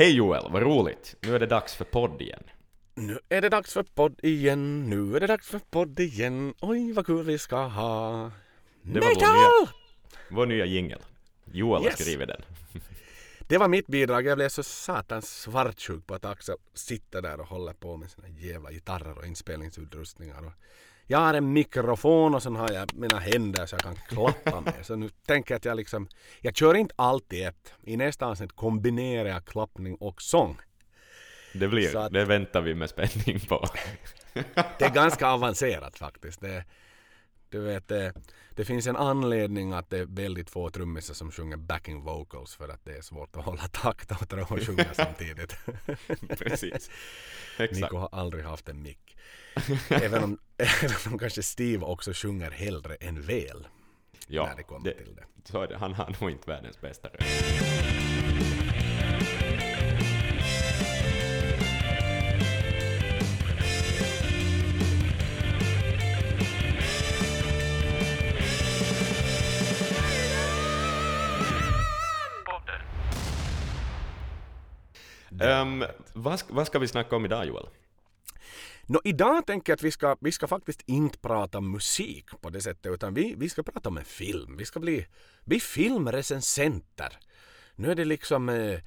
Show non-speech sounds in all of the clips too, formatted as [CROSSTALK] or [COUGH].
Hej Joel, vad roligt! Nu är det dags för podd igen. Nu är det dags för podd igen, nu är det dags för podd igen. Oj vad kul vi ska ha. Det var vår Metal! nya, vår nya jingel. Joel har Yes. skrivit den. Det var mitt bidrag. Jag blev så satans svartsjuk på att Axel sitter där och håller på med sina jävla gitarrer och inspelningsutrustningar. Och jag har en mikrofon och sen har jag mina händer så jag kan klappa med. Så nu tänker jag att jag liksom, jag kör inte alltid ett. I nästa avsnitt kombinerar jag klappning och sång. Det, blir, Så att- det väntar vi med spänning på. [LAUGHS] Det är ganska avancerat faktiskt. Det, du vet, det, det finns en anledning att det är väldigt få trummisar som sjunger backing vocals för att det är svårt att hålla takt och tro och sjunga samtidigt. [LAUGHS] Precis. Exakt. Nico har aldrig haft en mick. Även om, [LAUGHS] även om kanske Steve också sjunger hellre än väl. Ja, när det kommer det, till det. Så är det. Han har nog inte världens bästa röst. Um, vad, vad ska vi snacka om idag Joel? Nå, idag tänker jag att vi ska, vi ska faktiskt inte prata musik på det sättet utan vi, vi ska prata om en film. Vi ska bli, bli filmrecensenter. Nu är det liksom eh,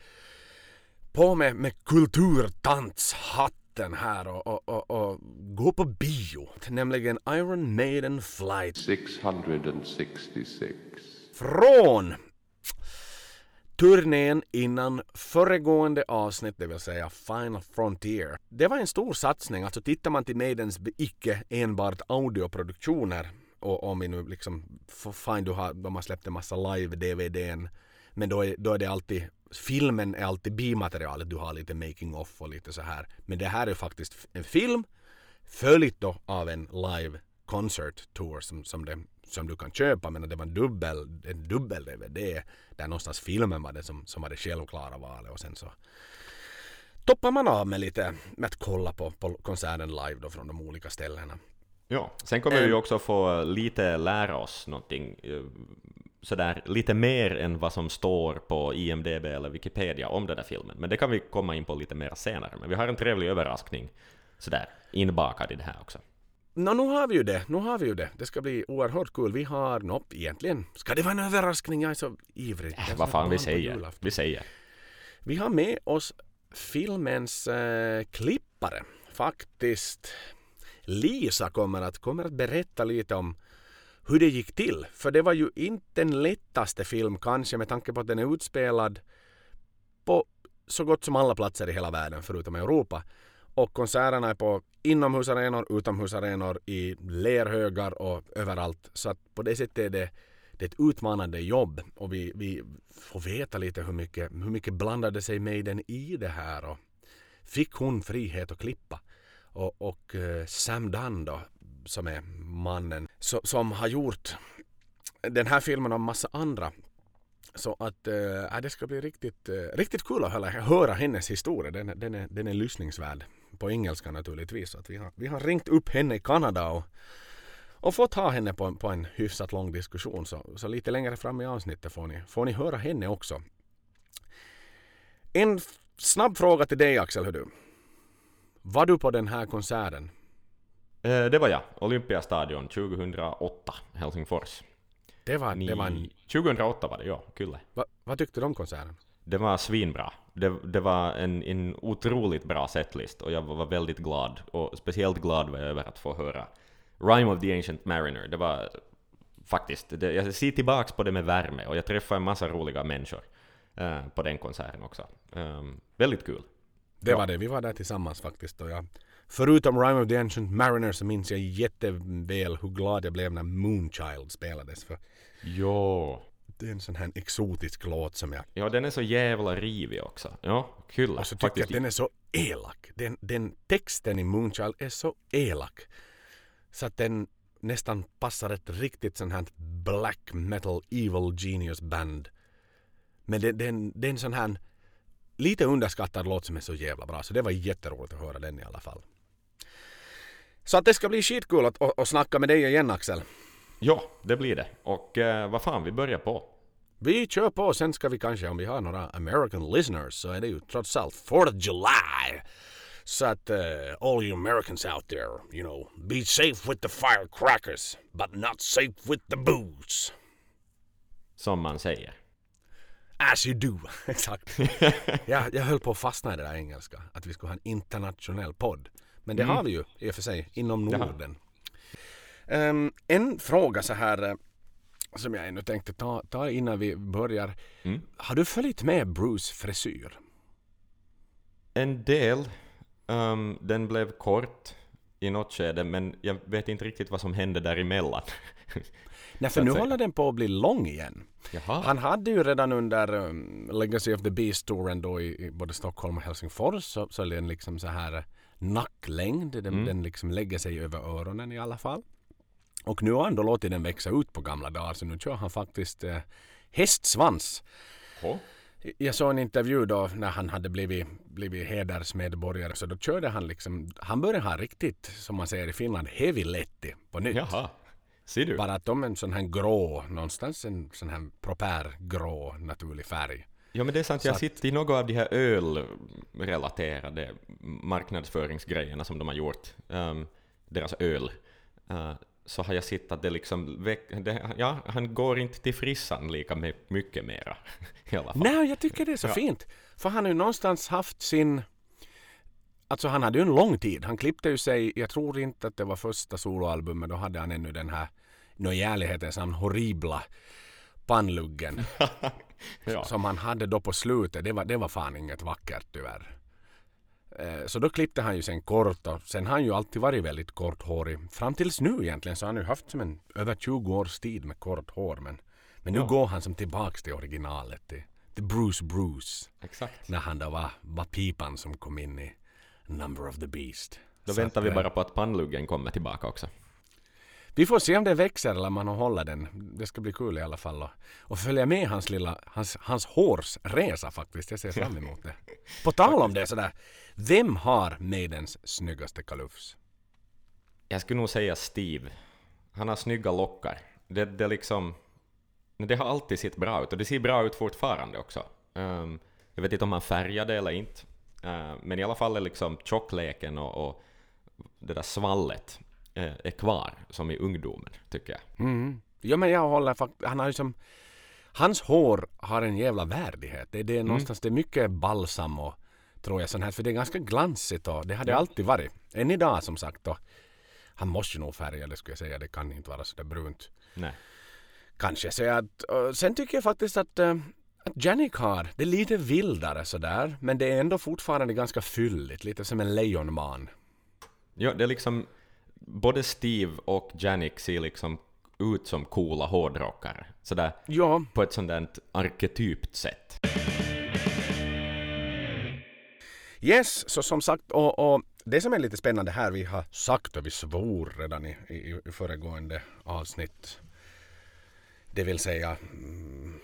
på med, med kulturtantshatten här och, och, och, och gå på bio. Nämligen Iron Maiden Flight 666. från turnén innan föregående avsnitt, det vill säga Final Frontier. Det var en stor satsning, alltså tittar man till Maidens icke enbart audioproduktioner och om vi nu liksom, fine du har, de har släppt en massa live-DVDn men då är, då är det alltid, filmen är alltid bimaterialet, du har lite making off och lite så här. Men det här är faktiskt en film följt då av en live concert tour som, som, det, som du kan köpa men det var en dubbel, en dubbel DVD där någonstans filmen var det som, som var det självklara valet och sen så toppar man av med lite med att kolla på, på konserten live då från de olika ställena. Ja, sen kommer vi ju också få lite lära oss någonting eh, sådär lite mer än vad som står på IMDB eller Wikipedia om den där filmen. Men det kan vi komma in på lite mer senare. Men vi har en trevlig överraskning sådär inbakad i det här också. Nå, nu har vi ju det. Nu har vi ju det. Det ska bli oerhört kul. Vi har, nå, egentligen, ska det vara en överraskning? Jag är så ivrig. Äh, vad fan vi säger. Vi säger. Vi har med oss filmens eh, klippare. Faktiskt. Lisa kommer att, kommer att berätta lite om hur det gick till. För det var ju inte den lättaste film kanske med tanke på att den är utspelad på så gott som alla platser i hela världen förutom Europa. Och konserterna är på inomhusarenor, utomhusarenor, i lerhögar och överallt. Så att på det sättet är det, det är ett utmanande jobb och vi, vi får veta lite hur mycket, hur mycket blandade sig Maiden i det här och fick hon frihet att klippa. Och, och eh, Sam Dunn då, som är mannen so, som har gjort den här filmen och massa andra. Så att äh, det ska bli riktigt, äh, riktigt kul att höra, höra hennes historia. Den, den, är, den är lyssningsvärd. På engelska naturligtvis. Att vi, har, vi har ringt upp henne i Kanada och, och fått ha henne på, en- på en hyfsat lång diskussion. Så, så lite längre fram i avsnittet får ni, får ni höra henne också. En snabb fråga till dig Axel, hör du. Var du på den här konserten? Eh, Det var jag. Olympiastadion 2008, Helsingfors. Det var, Ni... det var en, 2008 var det, ja. Kyllä. va, vad tyckte du om konserten? Det var svinbra. Det, det var en, en otroligt bra setlist och jag var väldigt glad. Och speciellt glad var jag över att få höra Rhyme of the Ancient Mariner. Det var faktiskt, det, jag ser tillbaks på det med värme och jag träffade en massa roliga människor eh, på den konserten också. Ehm, väldigt kul. Det Ja. var det, vi var där tillsammans faktiskt. Och jag, förutom Rhyme of the Ancient Mariner så minns jag jätteväl hur glad jag blev när Moonchild spelades. För Jo. Det är en sån här exotisk låt som jag... Ja, den är så jävla rivig också. Ja, kul. Och så tycker jag att den är så elak. Den, den texten i Moonchild är så elak. Så att den nästan passar ett riktigt sån här black metal evil genius band. Men det, den, det är en sån här lite underskattad låt som är så jävla bra. Så det var jätteroligt att höra den i alla fall. Så att det ska bli skitkul att, att, att snacka med dig igen Axel. Ja, det blir det. Och eh, vad fan, vi börjar på. Vi kör på, sen ska vi kanske, om vi har några American listeners så är det ju trots allt 4th of July. Så att uh, all you Americans out there, you know, be safe with the firecrackers, but not safe with the booze. Som man säger. As you do, [LAUGHS] exakt. [LAUGHS] jag, jag höll på att fastna i det där engelska, att vi skulle ha en internationell podd. Men det Mm. har vi ju i och för sig inom Norden. Ehm, en fråga så här eh, som jag ännu tänkte ta, ta innan vi börjar. Mm. Har du följt med Bruce frisyr? En del. ehm, den blev kort i något skede, men jag vet inte riktigt vad som hände däremellan. [LAUGHS] Nej, för nu säga. håller den på att bli lång igen. Jaha. Han hade ju redan under um, Legacy of the Beast-touren då i, i både Stockholm och Helsingfors så, så är den liksom så här eh, nacklängd. Den, Mm. den liksom lägger sig över öronen i alla fall. Och nu har han då låtit den växa ut på gamla dagar så nu kör han faktiskt eh, hästsvans. Hå? Jag såg en intervju då när han hade blivit, blivit hedersmedborgare så då körde han liksom, han började ha riktigt, som man säger i Finland, heavy letti på nytt. Jaha. Ser du? Bara att de är en sån här grå, någonstans en sån här proper-grå naturlig färg. Ja men det är sant, Så jag sitter i något av de här ölrelaterade marknadsföringsgrejerna som de har gjort, um, deras öl, uh, så har jag sett att det liksom, väck- det, ja, han går inte till frissan lika my- mycket mera [LAUGHS] i alla fall. Nej, jag tycker det är så Ja. fint. För han har ju någonstans haft sin... Alltså han hade ju en lång tid. Han klippte ju sig, jag tror inte att det var första soloalbumet, då hade han ännu den här, nå i ärlighetens namn, horribla pannluggen [LAUGHS] ja. som han hade då på slutet. Det var, det var fan inget vackert tyvärr. Eh, Så då klippte han ju sen kort och sen har han ju alltid varit väldigt korthårig. Fram tills nu egentligen så har han ju haft som en över 20 års tid med kort hår. Men, men nu Ja. går han som tillbaks till originalet. Till, till Bruce Bruce. Exakt. När han då var, var pipan som kom in i Number of the Beast. Då Så väntar att, vi eh, bara på att pannluggen kommer tillbaka också. Vi får se om det växer eller om man håller den. Det ska bli kul i alla fall. Och, och följa med hans lilla, hans, hans hårsresa faktiskt. Jag ser fram emot det. På tal om det sådär. Vem har Maidens snyggaste kalufs? Jag skulle nog säga Steve. Han har snygga lockar. Det, det liksom... Det har alltid sett bra ut och det ser bra ut fortfarande också. Ehm, jag vet inte om han färgade eller inte. Ehm, men i alla fall är liksom tjockleken och, och det där svallet eh, är kvar som i ungdomen, tycker jag. Mm. Ja men jag håller faktiskt, han har ju som Hans hår har en jävla värdighet. Det, det är någonstans, det är mycket balsam och tror jag sånt här. För det är ganska glansigt och det hade Ja. alltid varit. Än idag som sagt då. Han måste ju nog färga det skulle jag säga. Det kan inte vara sådär brunt. Nej. Kanske så att, sen tycker jag faktiskt att, eh, att Janik har, det är lite vildare sådär. Men det är ändå fortfarande ganska fylligt. Lite som en lejonman. Ja, det är liksom... Både Steve och Janik ser liksom ut som coola hårdrockare. Sådär Ja, på ett sånt där arketypt sätt. Yes, så som sagt och, och det som är lite spännande här, vi har sagt och vi svor redan i, i, i föregående avsnitt. Det vill säga mm,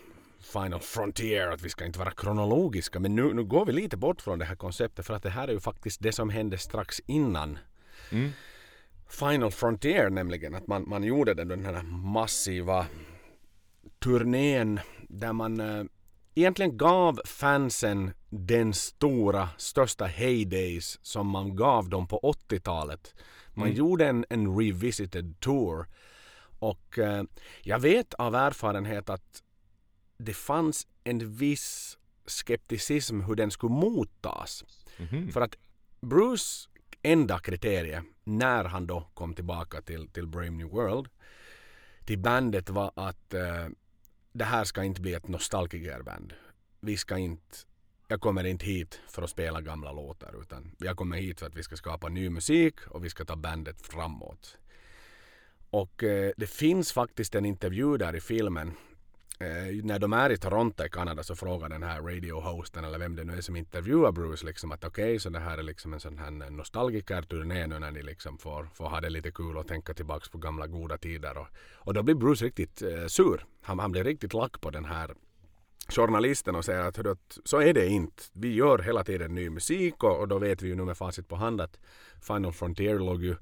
Final Frontier, att vi ska inte vara kronologiska. Men nu, nu går vi lite bort från det här konceptet för att det här är ju faktiskt det som hände strax innan Mm. Final Frontier nämligen. Att man, man gjorde den, den här massiva turnén där man eh, egentligen gav fansen den stora, största heydays som man gav dem på 80-talet. Man Mm. gjorde en, en revisited tour och eh, jag vet av erfarenhet att det fanns en viss skepticism hur den skulle mottas. Mhm. För att Bruce enda kriterie när han då kom tillbaka till, till Brave New World till bandet var att eh, det här ska inte bli ett nostalgikerband. Vi ska inte, jag kommer inte hit för att spela gamla låtar utan jag kommer hit för att vi ska skapa ny musik och vi ska ta bandet framåt. Och eh, det finns faktiskt en intervju där i filmen Eh, när de är i Toronto i Kanada så frågar den här radiohosten eller vem det nu är som intervjuar Bruce liksom att okej så det här är liksom en sån här nostalgikerturné nu när ni liksom får, får ha det lite kul och tänka tillbaks på gamla goda tider och, och då blir Bruce riktigt eh, sur. Han, han blir riktigt lack på den här journalisten och säger att, att så är det inte. Vi gör hela tiden ny musik och, och då vet vi ju nu med facit på hand att Final Frontier låg ju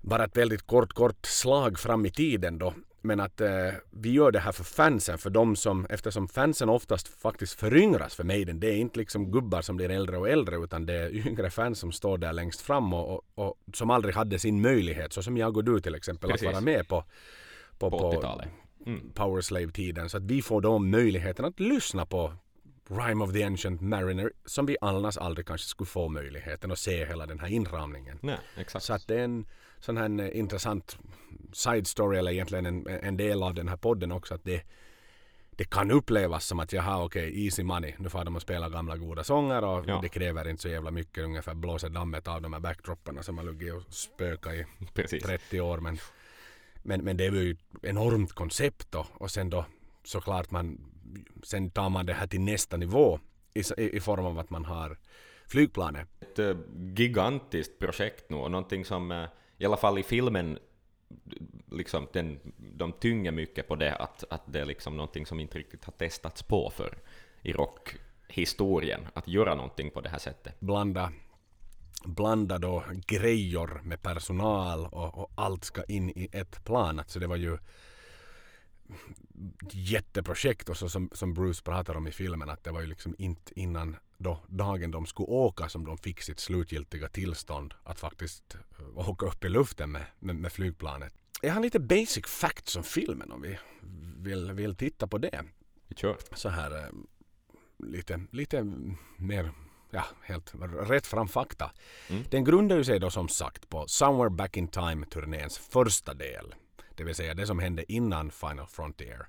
bara ett väldigt kort, kort slag fram i tiden då. Men att eh, vi gör det här för fansen, för de som, eftersom fansen oftast faktiskt föryngras för Maiden. Det är inte liksom gubbar som blir äldre och äldre utan det är yngre fans som står där längst fram och, och, och som aldrig hade sin möjlighet, så som jag och du till exempel, Precis. att vara med på, på, På på 80-talet. Mm. Powerslave-tiden. Så att vi får då möjligheten att lyssna på Rime of the Ancient Mariner som vi annars aldrig kanske skulle få möjligheten att se hela den här inramningen. Nej, exakt. Så att det är en sån här eh, intressant side story eller egentligen en, en del av den här podden också att det, det kan upplevas som att jaha okej easy money nu får de att spela gamla goda sånger och Ja. det kräver inte så jävla mycket ungefär blåser dammet av de här backdropparna som har legat och spökat i Precis. 30 år men, men, men det är ju ett enormt koncept då och sen då såklart man sen tar man det här till nästa nivå i, i, i form av att man har flygplanet. Ett eh, gigantiskt projekt nu och någonting som eh, i alla fall i filmen liksom den, de tynger mycket på det att, att det är liksom någonting som inte riktigt har testats på för i rockhistorien att göra någonting på det här sättet. blanda, blanda då grejer med personal och, och allt ska in i ett plan. Alltså det var ju jätteprojekt och så som, som Bruce pratar om i filmen att det var ju liksom inte innan då dagen de skulle åka som de fick sitt slutgiltiga tillstånd att faktiskt eh, åka upp i luften med, med, med flygplanet. Jag har lite basic facts om filmen om vi vill, vill titta på det Vi kör. så här eh, lite, lite mer ja, helt rätt fram fakta. Mm. Den grundar ju sig då som sagt på Somewhere Back in Time-turnéns första del. Det vill säga det som hände innan Final Frontier.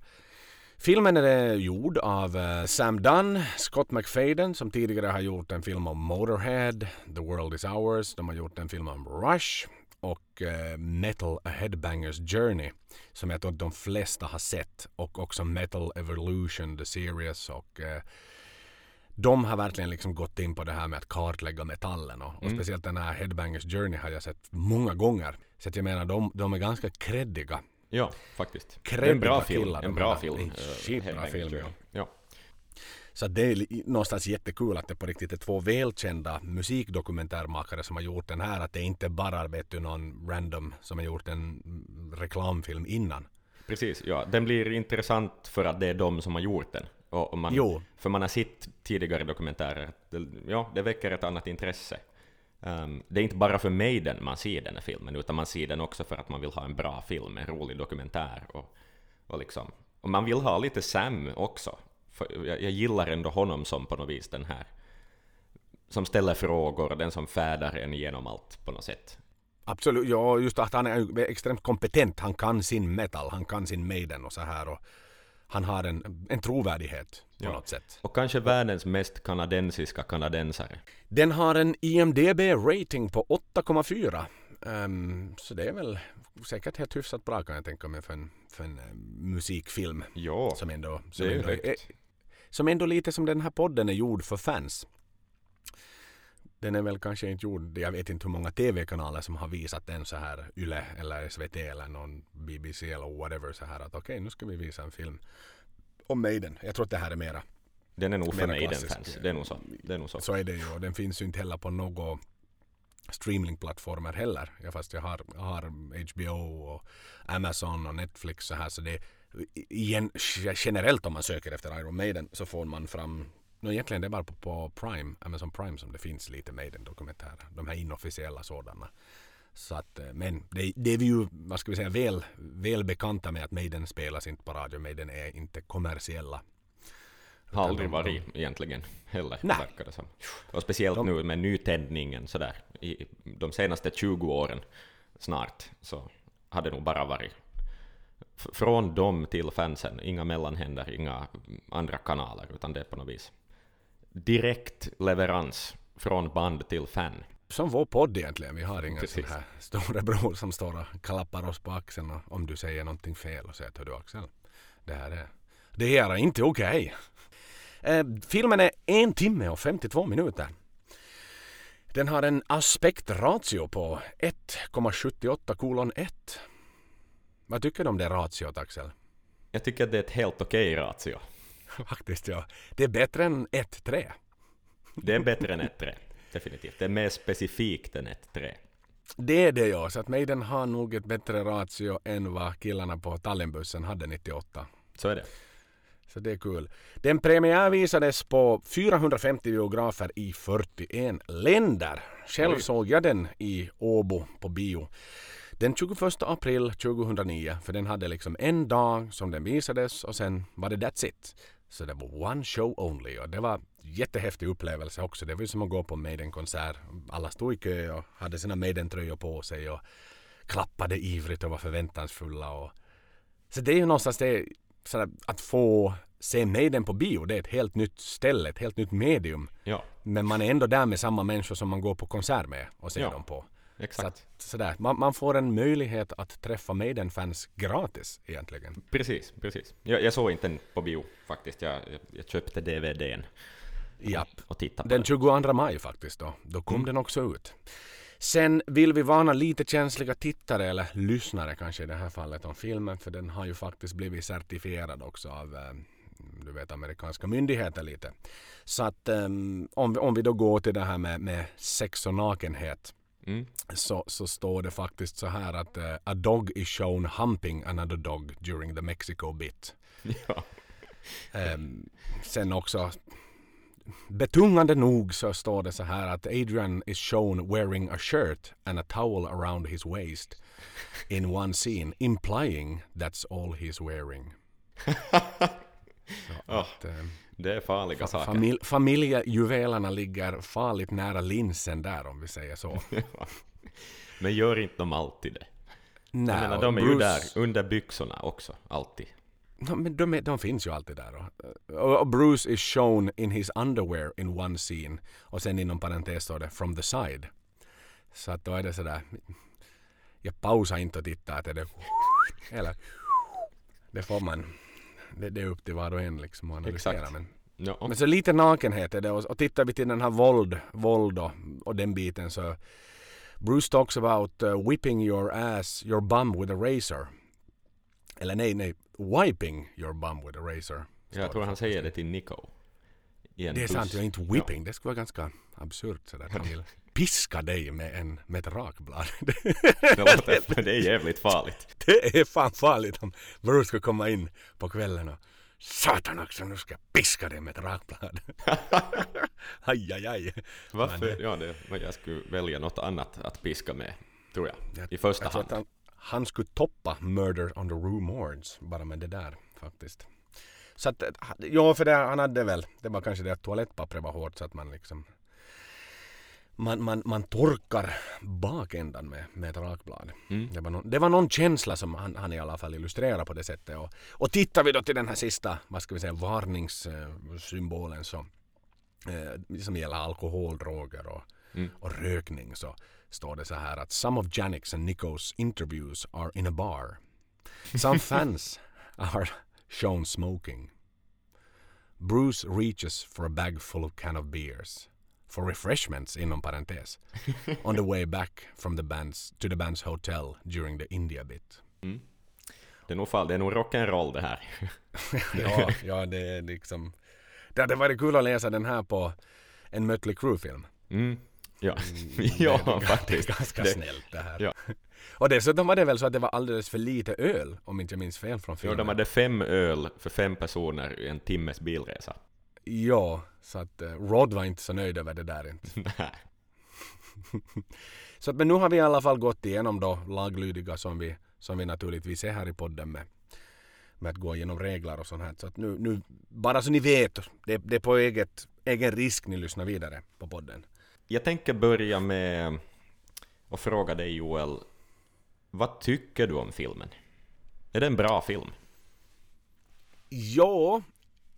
Filmen är gjord av eh, Sam Dunn, Scott McFadden som tidigare har gjort en film om Motorhead, The World Is Ours, de har gjort en film om Rush och eh, Metal A Headbangers Journey som jag tror att de flesta har sett och också Metal Evolution The Series och eh, de har verkligen liksom gått in på det här med att kartlägga metallen och, och Mm. speciellt den här Headbangers Journey har jag sett många gånger. Så att jag menar de, de är ganska kreddiga. Ja, faktiskt. Är Kreddiga en bra film. En bra film. Är en eh, skitbra film, Journey. Ja. Så det är någonstans jättekul att det på riktigt är två välkända musikdokumentärmakare som har gjort den här. Att det inte bara vet du någon random som har gjort en reklamfilm innan. Precis, ja. Den blir intressant för att det är de som har gjort den. Och man, Jo. För man har sett tidigare dokumentärer, ja, det väcker ett annat intresse. Um, det är inte bara för Maiden man ser den här filmen, utan man ser den också för att man vill ha en bra film, en rolig dokumentär. Och, och, liksom, och man vill ha lite Sam också. För jag, jag gillar ändå honom som på något vis den här som ställer frågor, den som färdar en genom allt på något sätt. Absolut, ja just att han är extremt kompetent. Han kan sin metal, han kan sin Maiden och så här. Och han har en, en trovärdighet på Ja. något sätt. Och kanske världens mest kanadensiska kanadensare. Den har en IMDB-rating på 8,4. Ehm, så det är väl säkert helt hyfsat bra kan jag tänka mig för en, för en eh, musikfilm. Ja, Som ändå, som, det är ju ändå är, högt. som ändå lite som den här podden är gjord för fans. Den är väl kanske inte gjord, jag vet inte hur många tv-kanaler som har visat den så här YLE eller SVT eller någon BBC eller whatever så här att okej nu ska vi visa en film om Maiden. Jag tror att det här är mera Den är nog för Maiden-fans. Det är nog så. Det är nog så. Så är det ju och den finns ju inte heller på några streamingplattformar heller. Ja, fast jag har, har HBO och Amazon och Netflix så här så det igen, generellt om man söker efter Iron Maiden så får man fram No, egentligen det är bara på, på Prime, Amazon Prime som det finns lite Maiden-dokumentärer. De här inofficiella sådana. Så att, eh, men det, det är vi ju, vad ska vi säga, väl, väl bekanta med att Maiden spelas inte på radio. Maiden är inte kommersiella. Har aldrig varit egentligen heller, Nej. verkar det som. Och speciellt De- nu med nytändningen sådär, i de senaste 20 åren snart, så har det nog bara varit från dem till fansen, inga mellanhänder, inga andra kanaler, utan det är på något vis direkt leverans från band till fan. Som vår podd egentligen. Vi har ingen Precis. sån här storebror som står och klappar oss på axeln och om du säger någonting fel och säger att "Hör du Axel, det här är, det här är inte okej. Eh, filmen är en timme och 52 minuter. Den har en aspektratio på 1,78 kolon 1. Vad tycker du om det ratiot Axel? Jag tycker att det är ett helt okej ratio. [LAUGHS] Faktiskt ja. Det är bättre än 1,3. Det är bättre än ett 3, definitivt. Det är mer specifikt än ett 3. Det är det ja, så att Maiden har nog ett bättre ratio än vad killarna på Tallinbussen hade 98. Så är det. Så det är kul. Den premiärvisades på 450 biografer i 41 länder. Själv Oj. såg jag den i Åbo på bio. Den 21 april 2009, för den hade liksom en dag som den visades och sen var det that's it. Så det var one show only och det var jättehäftig upplevelse också. Det var ju som att gå på Maiden-konsert. Alla stod i kö och hade sina Maiden-tröjor på sig och klappade ivrigt och var förväntansfulla. Och... Så det är ju någonstans det, sådär, att få se Maiden på bio, det är ett helt nytt ställe, ett helt nytt medium. Ja, Men man är ändå där med samma människor som man går på konsert med och ser Ja, dem på. Så exakt. att, sådär, man, man får en möjlighet att träffa Maiden-fans gratis egentligen. Precis, precis. Jag, jag såg inte den på bio faktiskt. Jag, jag, jag köpte DVDn Japp. och tittade på Den den. 22 maj faktiskt då. Då kom Mm. den också ut. Sen vill vi varna lite känsliga tittare eller lyssnare kanske i det här fallet om filmen för den har ju faktiskt blivit certifierad också av eh, du vet amerikanska myndigheter lite. Så att ehm, om, vi, om vi då går till det här med, med sex och nakenhet Mm. så, så står det faktiskt så här att eh, a dog is shown humping another dog during the Mexico bit. [LAUGHS] Ja. Ehm, sen också betungande nog så står det så här att Adrian is shown wearing a shirt and a towel around his waist in one scene implying that's all he's wearing. [LAUGHS] Så Ja. att, ehm, Det är farliga saker. famil- familjejuvelerna ligger farligt nära linsen där om vi säger så. [LAUGHS] Men gör inte de alltid det? Nej, jag menar, de är ju Bruce- där under byxorna också, alltid. Men de, är, de finns ju alltid där. Och, och Bruce is shown in his underwear in one scene. Och sen inom parentes står det from the side. Så att då är det sådär. Jag pausar inte och tittar att är det eller det får man. Det, det är upp till var och en liksom att analysera. Exakt. Men, Ja. men så lite nakenhet är det. Och, och tittar vi till den här våld, våld och, och den biten så Bruce talks about uh, whipping your ass, your bum with a razor. Eller nej, nej. Wiping your bum with a razor. Jag tror han säger det till Nico. Det är sant, jag är inte whipping. Det skulle vara ganska absurt sådär. Piska dig med, en, med ett rakblad. [LAUGHS] Det, låter, det är jävligt farligt. det är fan farligt om Bruce ska komma in på kvällen och Satan också, nu ska jag piska dig med ett rakblad. [LAUGHS] aj, aj, aj. Varför? Ja, det, men jag skulle välja något annat att piska med, tror jag. Jag- I första Jag hand. han, han skulle toppa Murder on the Rue Mords bara med det där faktiskt. Så att, ja för det, han hade väl, det var kanske det att toalettpappret var hårt så att man liksom man, man, man torkar bakändan med, med ett rakblad. Mm. Det, var någon, det var någon känsla som han, han i alla fall illustrerade på det sättet. Och, och tittar vi då till den här sista, vad ska vi säga, varningssymbolen så, eh, som gäller alkohol, droger och, Mm. och rökning så står det så här att some of Janix and Nikos interviews are in a bar. Some [LAUGHS] fans are shown smoking. Bruce reaches for a bag full of can of beers. For refreshments inom parentes. [LAUGHS] on the way back from the band's, to the band's hotel during the India bit. Mm. Det är nog fall, det är nog rock'n'roll det här. [LAUGHS] ja, ja, det är liksom... Det hade varit kul att läsa den här på en Mötley Crüe-film. Mm. Ja, det, ja det, faktiskt. Det är ganska Det- snällt det här. Ja. Och dessutom var det väl så att det var alldeles för lite öl, om inte jag minns fel från Jo, filmen. de hade fem öl för fem personer i en timmes bilresa. Ja, så att eh, Rod var inte så nöjd över det där inte. [LAUGHS] Nej. [LAUGHS] Så att, men nu har vi i alla fall gått igenom då laglydiga som vi, som vi naturligtvis är här i podden med. Med att gå igenom regler och sånt här. Så att nu, nu bara så ni vet, det, det är på eget, egen risk ni lyssnar vidare på podden. Jag tänker börja med att fråga dig Joel, vad tycker du om filmen? Är det en bra film? Ja,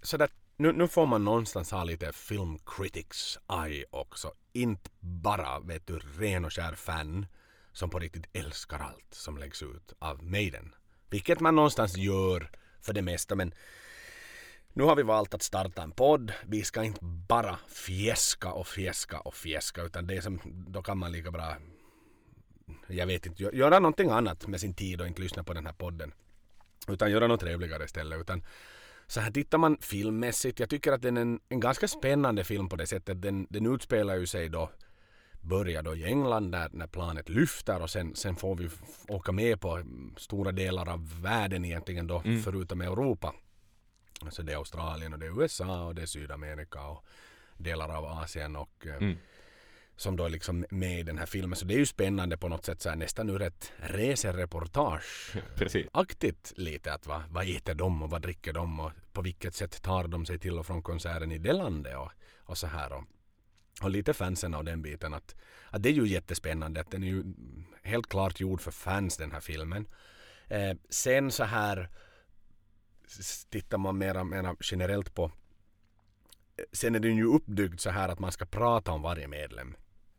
så där, nu, nu får man någonstans ha lite film critics eye också. Inte bara vet du ren och skär fan som på riktigt älskar allt som läggs ut av Maiden. Vilket man någonstans gör för det mesta men nu har vi valt att starta en podd. Vi ska inte bara fjäska och fjäska och fjäska utan det är som, då kan man lika bra jag vet inte, göra någonting annat med sin tid och inte lyssna på den här podden. Utan göra något trevligare istället. Utan så här tittar man filmmässigt. Jag tycker att den är en, en ganska spännande film på det sättet. Den, den utspelar ju sig då börjar då i England där när planet lyfter och sen, sen får vi åka med på stora delar av världen egentligen då Mm. förutom Europa. Så det är Australien och det är USA och det är Sydamerika och delar av Asien och eh, Mm. Som då är liksom med i den här filmen. Så det är ju spännande på något sätt så här, nästan ur ett resereportage [LAUGHS] Precis. aktigt lite att vad, vad äter de och vad dricker de och på vilket sätt tar de sig till och från konserten i det landet och, och så här. Och, och lite fansen av den biten att, att det är ju jättespännande att den är ju helt klart gjord för fans den här filmen. Eh, sen så här tittar man mera, mera generellt på Sen är den ju uppbyggd så här att man ska prata om varje medlem.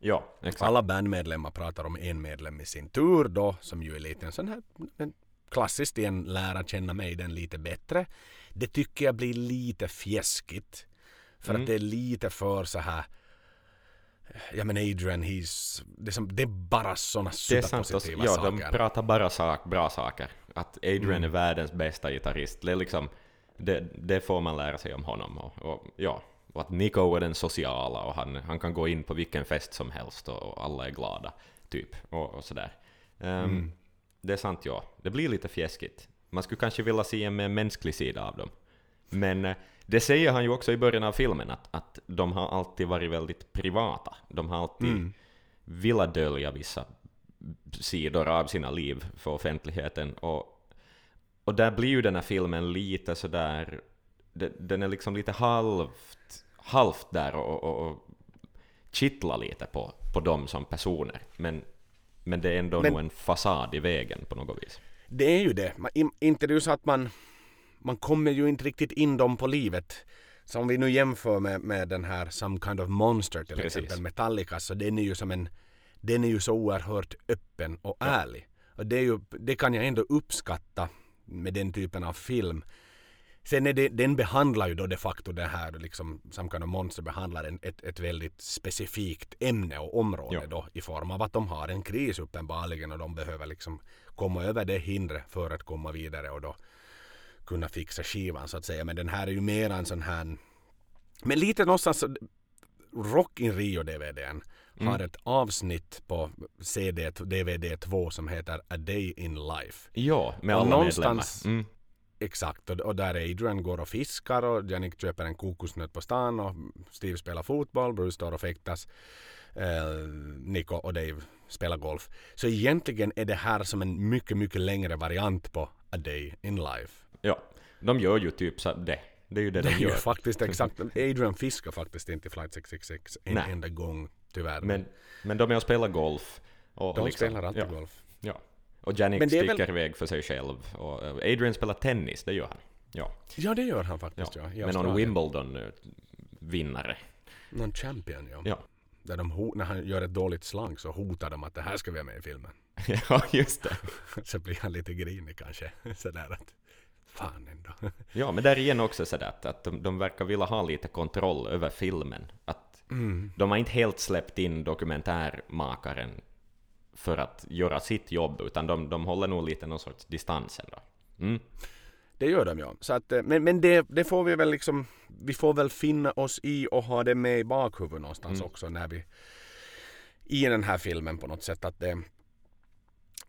Ja, exakt. Alla bandmedlemmar pratar om en medlem i sin tur då, som ju är lite en sån här en klassiskt igen lära känna mig den lite bättre. Det tycker jag blir lite fjäskigt. För Mm. att det är lite för så här Ja men Adrian, he's, det, är som, det är bara såna Det är sant. Och, superpositiva ja, de saker. pratar bara sak, bra saker. Att Adrian Mm. är världens bästa gitarrist. Det, är liksom, det, det får man lära sig om honom. Och, och, ja, och att Nico är den sociala och han, han kan gå in på vilken fest som helst och, och alla är glada. Typ. Och, och sådär. Ehm, Mm. Det är sant, ja. Det blir lite fjäskigt. Man skulle kanske vilja se en mer mänsklig sida av dem. Men eh, det säger han ju också i början av filmen, att, att de har alltid varit väldigt privata. De har alltid Mm. velat dölja vissa sidor av sina liv för offentligheten. Och, och där blir ju den här filmen lite sådär, de- den är liksom lite halvt, halvt där och, och, och kittlar lite på, på dem som personer. Men, men det är ändå Men- nog en fasad i vägen på något vis. Det är ju det. Man, in- inte det är så att man, man kommer ju inte riktigt in dem på livet. Så om vi nu jämför med, med den här Some Kind of Monster till Precis. exempel Metallica så den är ju som en den är ju så oerhört öppen och ärlig. Och det, är ju, det kan jag ändå uppskatta med den typen av film. Sen är det, den behandlar ju då de facto det här, liksom Kind of Monster behandlar en, ett, ett väldigt specifikt ämne och område Ja. då i form av att de har en kris uppenbarligen och de behöver liksom komma över det hindret för att komma vidare och då kunna fixa skivan så att säga. Men den här är ju mer en sån här men lite någonstans Rock in Rio DVDn har ett avsnitt på CD, DVD 2 som heter A Day in Life. Ja, med Och alla någonstans- medlemmar. Mm. Exakt, och, och där Adrian går och fiskar och Jannik köper en kokosnöt på stan och Steve spelar fotboll, Bruce står och fäktas. Eh, Nico och Dave spelar golf. Så egentligen är det här som en mycket, mycket längre variant på A Day in Life. Ja, de gör ju typ så det. Det är ju det, Det de gör. faktiskt [LAUGHS] exakt. Adrian fiskar faktiskt inte i Flight 666 en Nej. enda gång tyvärr. Men, men de är och spelar golf. Och de liksom, spelar alltid ja, golf. Ja. Och Janik sticker väl- iväg för sig själv. Och eh, Adrian spelar tennis, det gör han. Ja. Ja, det gör han ja. faktiskt. Ja. i Men någon. Wimbledon-vinnare. Någon champion, ja. Ja. Där de, när han gör ett dåligt slang så hotar de att det här ska vi ha med i filmen. [LAUGHS] ja, just det. [LAUGHS] så blir han lite grinig kanske. [LAUGHS] Sådär att fan ändå. Ja, men där igen också sådär att, att de, de verkar vilja ha lite kontroll över filmen. Att Mm. de har inte helt släppt in dokumentärmakaren för att göra sitt jobb, utan de, de håller nog lite någon sorts distans ändå. Mm. Det gör de ja. Så att, eh, men men det, det får vi väl liksom, vi får väl finna oss i och ha det med i bakhuvudet någonstans Mm. också när vi i den här filmen på något sätt att det,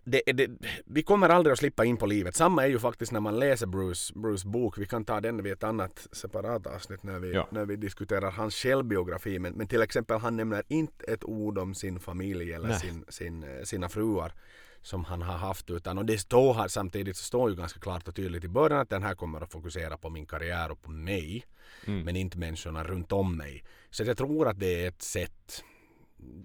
det, det, vi kommer aldrig att slippa in på livet. Samma är ju faktiskt när man läser Bruce, Bruce bok. Vi kan ta den vid ett annat separat avsnitt när vi, Ja. när vi diskuterar hans självbiografi. Men, men till exempel han nämner inte ett ord om sin familj eller sin, sin, eh, sina fruar som han har haft utan och det står här samtidigt så står ju ganska klart och tydligt i början att den här kommer att fokusera på min karriär och på mig Mm. men inte människorna runt om mig. Så jag tror att det är ett sätt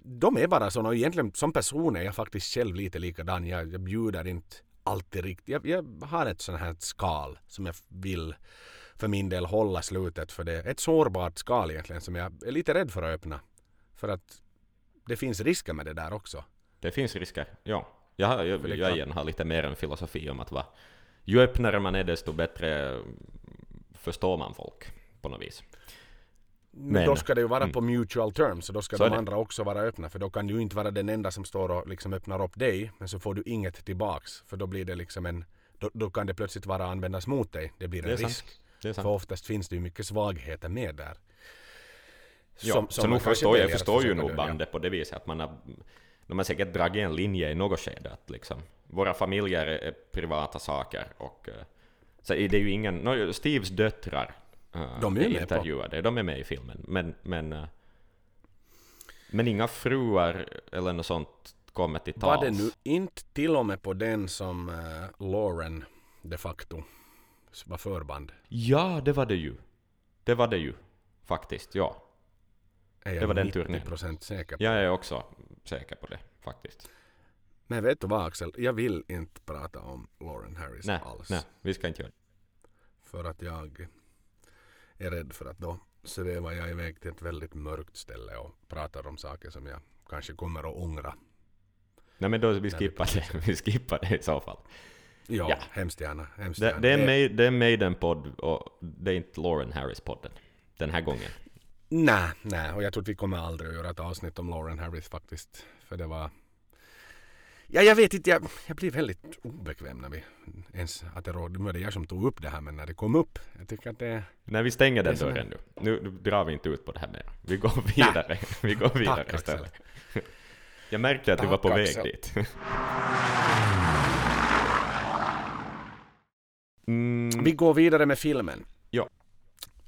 de är bara sådana och egentligen som person är jag faktiskt själv lite likadan. Jag, jag bjuder inte alltid riktigt. Jag, jag har ett sånt här skal som jag vill för min del hålla slutet för det. Ett sårbart skal egentligen som jag är lite rädd för att öppna. För att det finns risker med det där också. Det finns risker, ja. Jag, har- jag, jag kan- igen har lite mer en filosofi om att va, ju öppnare man är desto bättre förstår man folk på något vis. Men, då ska det ju vara mm. på mutual terms och då ska Så de andra också vara öppna för då kan du inte vara den enda som står och liksom öppnar upp dig men så får du inget tillbaks för då blir det liksom en då, då kan det plötsligt vara användas mot dig. Det blir en Det är risk. För oftast finns det ju mycket svagheter med där. Ja, Som- så som man kanske förstår jag, att förstår ju nog bandet på det viset att man har, de har säkert dragit en linje i något skede att liksom, våra familjer är, privata saker och eh, så är det är ju ingen, no, Steves döttrar eh, De är intervjuade, de är med i filmen, men, men, eh, men inga fruar eller något sånt kommer till tals. Var det nu inte till och med på den som eh, Lauren de facto var förband? Ja, det var det ju. Det var det ju, faktiskt, ja. Är jag Det var den 90% turnén. säker på. Jag är också säker på det, faktiskt. Men vet du vad Axel? Jag vill inte prata om Lauren Harris Nej, alls. nej, vi ska inte göra det. För att jag är rädd för att då svävar jag iväg till ett väldigt mörkt ställe och pratar om saker som jag kanske kommer att ångra. Nej men då vi skippar det, [LAUGHS] vi skippar det i så fall. Ja, Ja. hemskt gärna. Hemskt Det, gärna. det, är det är Maiden-podd och det är inte Lauren Harris-podden. Den här gången. Nej, nej, och jag tror att vi kommer aldrig att göra ett avsnitt om Lauren Harris faktiskt. För det var... Ja, jag vet inte, jag, jag blir väldigt obekväm när vi ens... Att det råd, nu är det jag som tog upp det här, men när det kom upp. Jag tycker att det... När vi stänger den dörren nu. nu. Nu drar vi inte ut på det här mer. Vi går vidare. [LAUGHS] Vi går vidare Tack, istället. [LAUGHS] Jag märkte att du Tack, var på väg Axel. dit. [LAUGHS] Mm, Vi går vidare med filmen. Ja.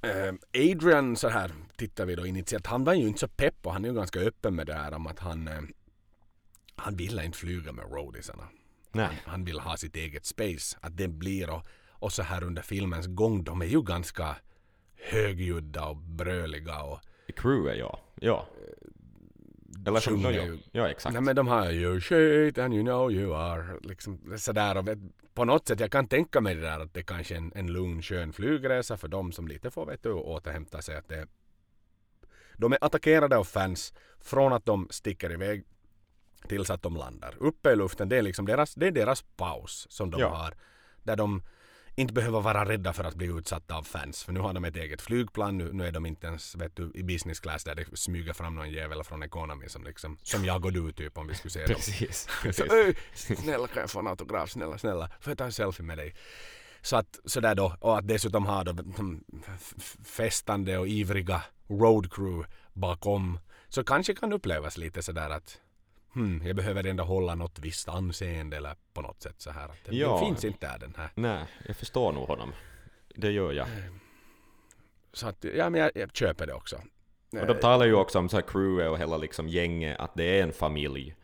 Eh, Adrian så här tittar vi då initialt. Han var ju inte så pepp och han är ju ganska öppen med det här om att han eh, han ville inte flyga med roadiesarna. nej. Han vill ha sitt eget space. Att det blir och, och så här under filmens gång. De är ju ganska högljudda och bröliga och Crew är jag. Ja. Eller som... No, ja. ju. ja, exakt. Nej men de har ju shit and you know you are. Liksom sådär och vet, på något sätt jag kan tänka mig det där att det kanske är en, en lugn skön flygresa för dem som lite får vet du, återhämta sig. Att det, de är attackerade av fans från att de sticker iväg tills att de landar. Uppe i luften det är liksom deras, det är deras paus som de Ja. har. Där de inte behöver vara rädda för att bli utsatta av fans. För nu har de ett eget flygplan. Nu, nu är de inte ens vet du, i business class där det smyger fram någon jävel från Economy som, liksom, som jag och du typ om vi skulle se dem. Precis. [LAUGHS] Så, precis. "Öj, snälla kan jag få en autograf? Snälla, snälla. Får jag ta en selfie med dig? Så att sådär då. Och att dessutom ha då festande och ivriga road crew bakom. Så kanske kan upplevas lite sådär att hmm, jag behöver ändå hålla något visst anseende eller på något sätt så här. Att det, Ja. det finns inte där den här. Nej, jag förstår nog honom. Det gör jag. Så att ja, men jag, jag köper det också. Och de talar ju också om så här crewet och hela liksom gänget, att det är en familj.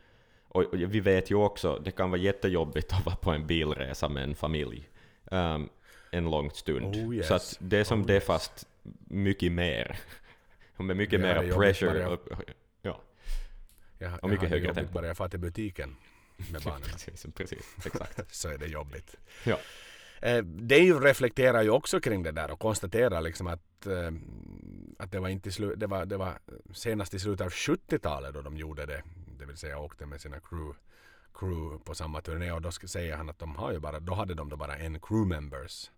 Och och vi vet ju också, det kan vara jättejobbigt att vara på en bilresa med en familj ehm, en lång stund. Oh, yes. Så att det är som Oh, det yes. fast mycket mer. [LAUGHS] Med mycket Ja, mer pressure. Och, jag, och jag mycket hade högre tempo. bara jag far till butiken med [LAUGHS] barnen. precis, precis, exakt. [LAUGHS] så är det jobbigt. Ja. Eh, Dave reflekterar ju också kring det där och konstaterar liksom att, eh, att det, var inte slu- det, var, det var senast i slutet av 70-talet då de gjorde det. Det vill säga åkte med sina crew, crew på samma turné och då säger han att de har ju bara, då hade de då bara en crew members.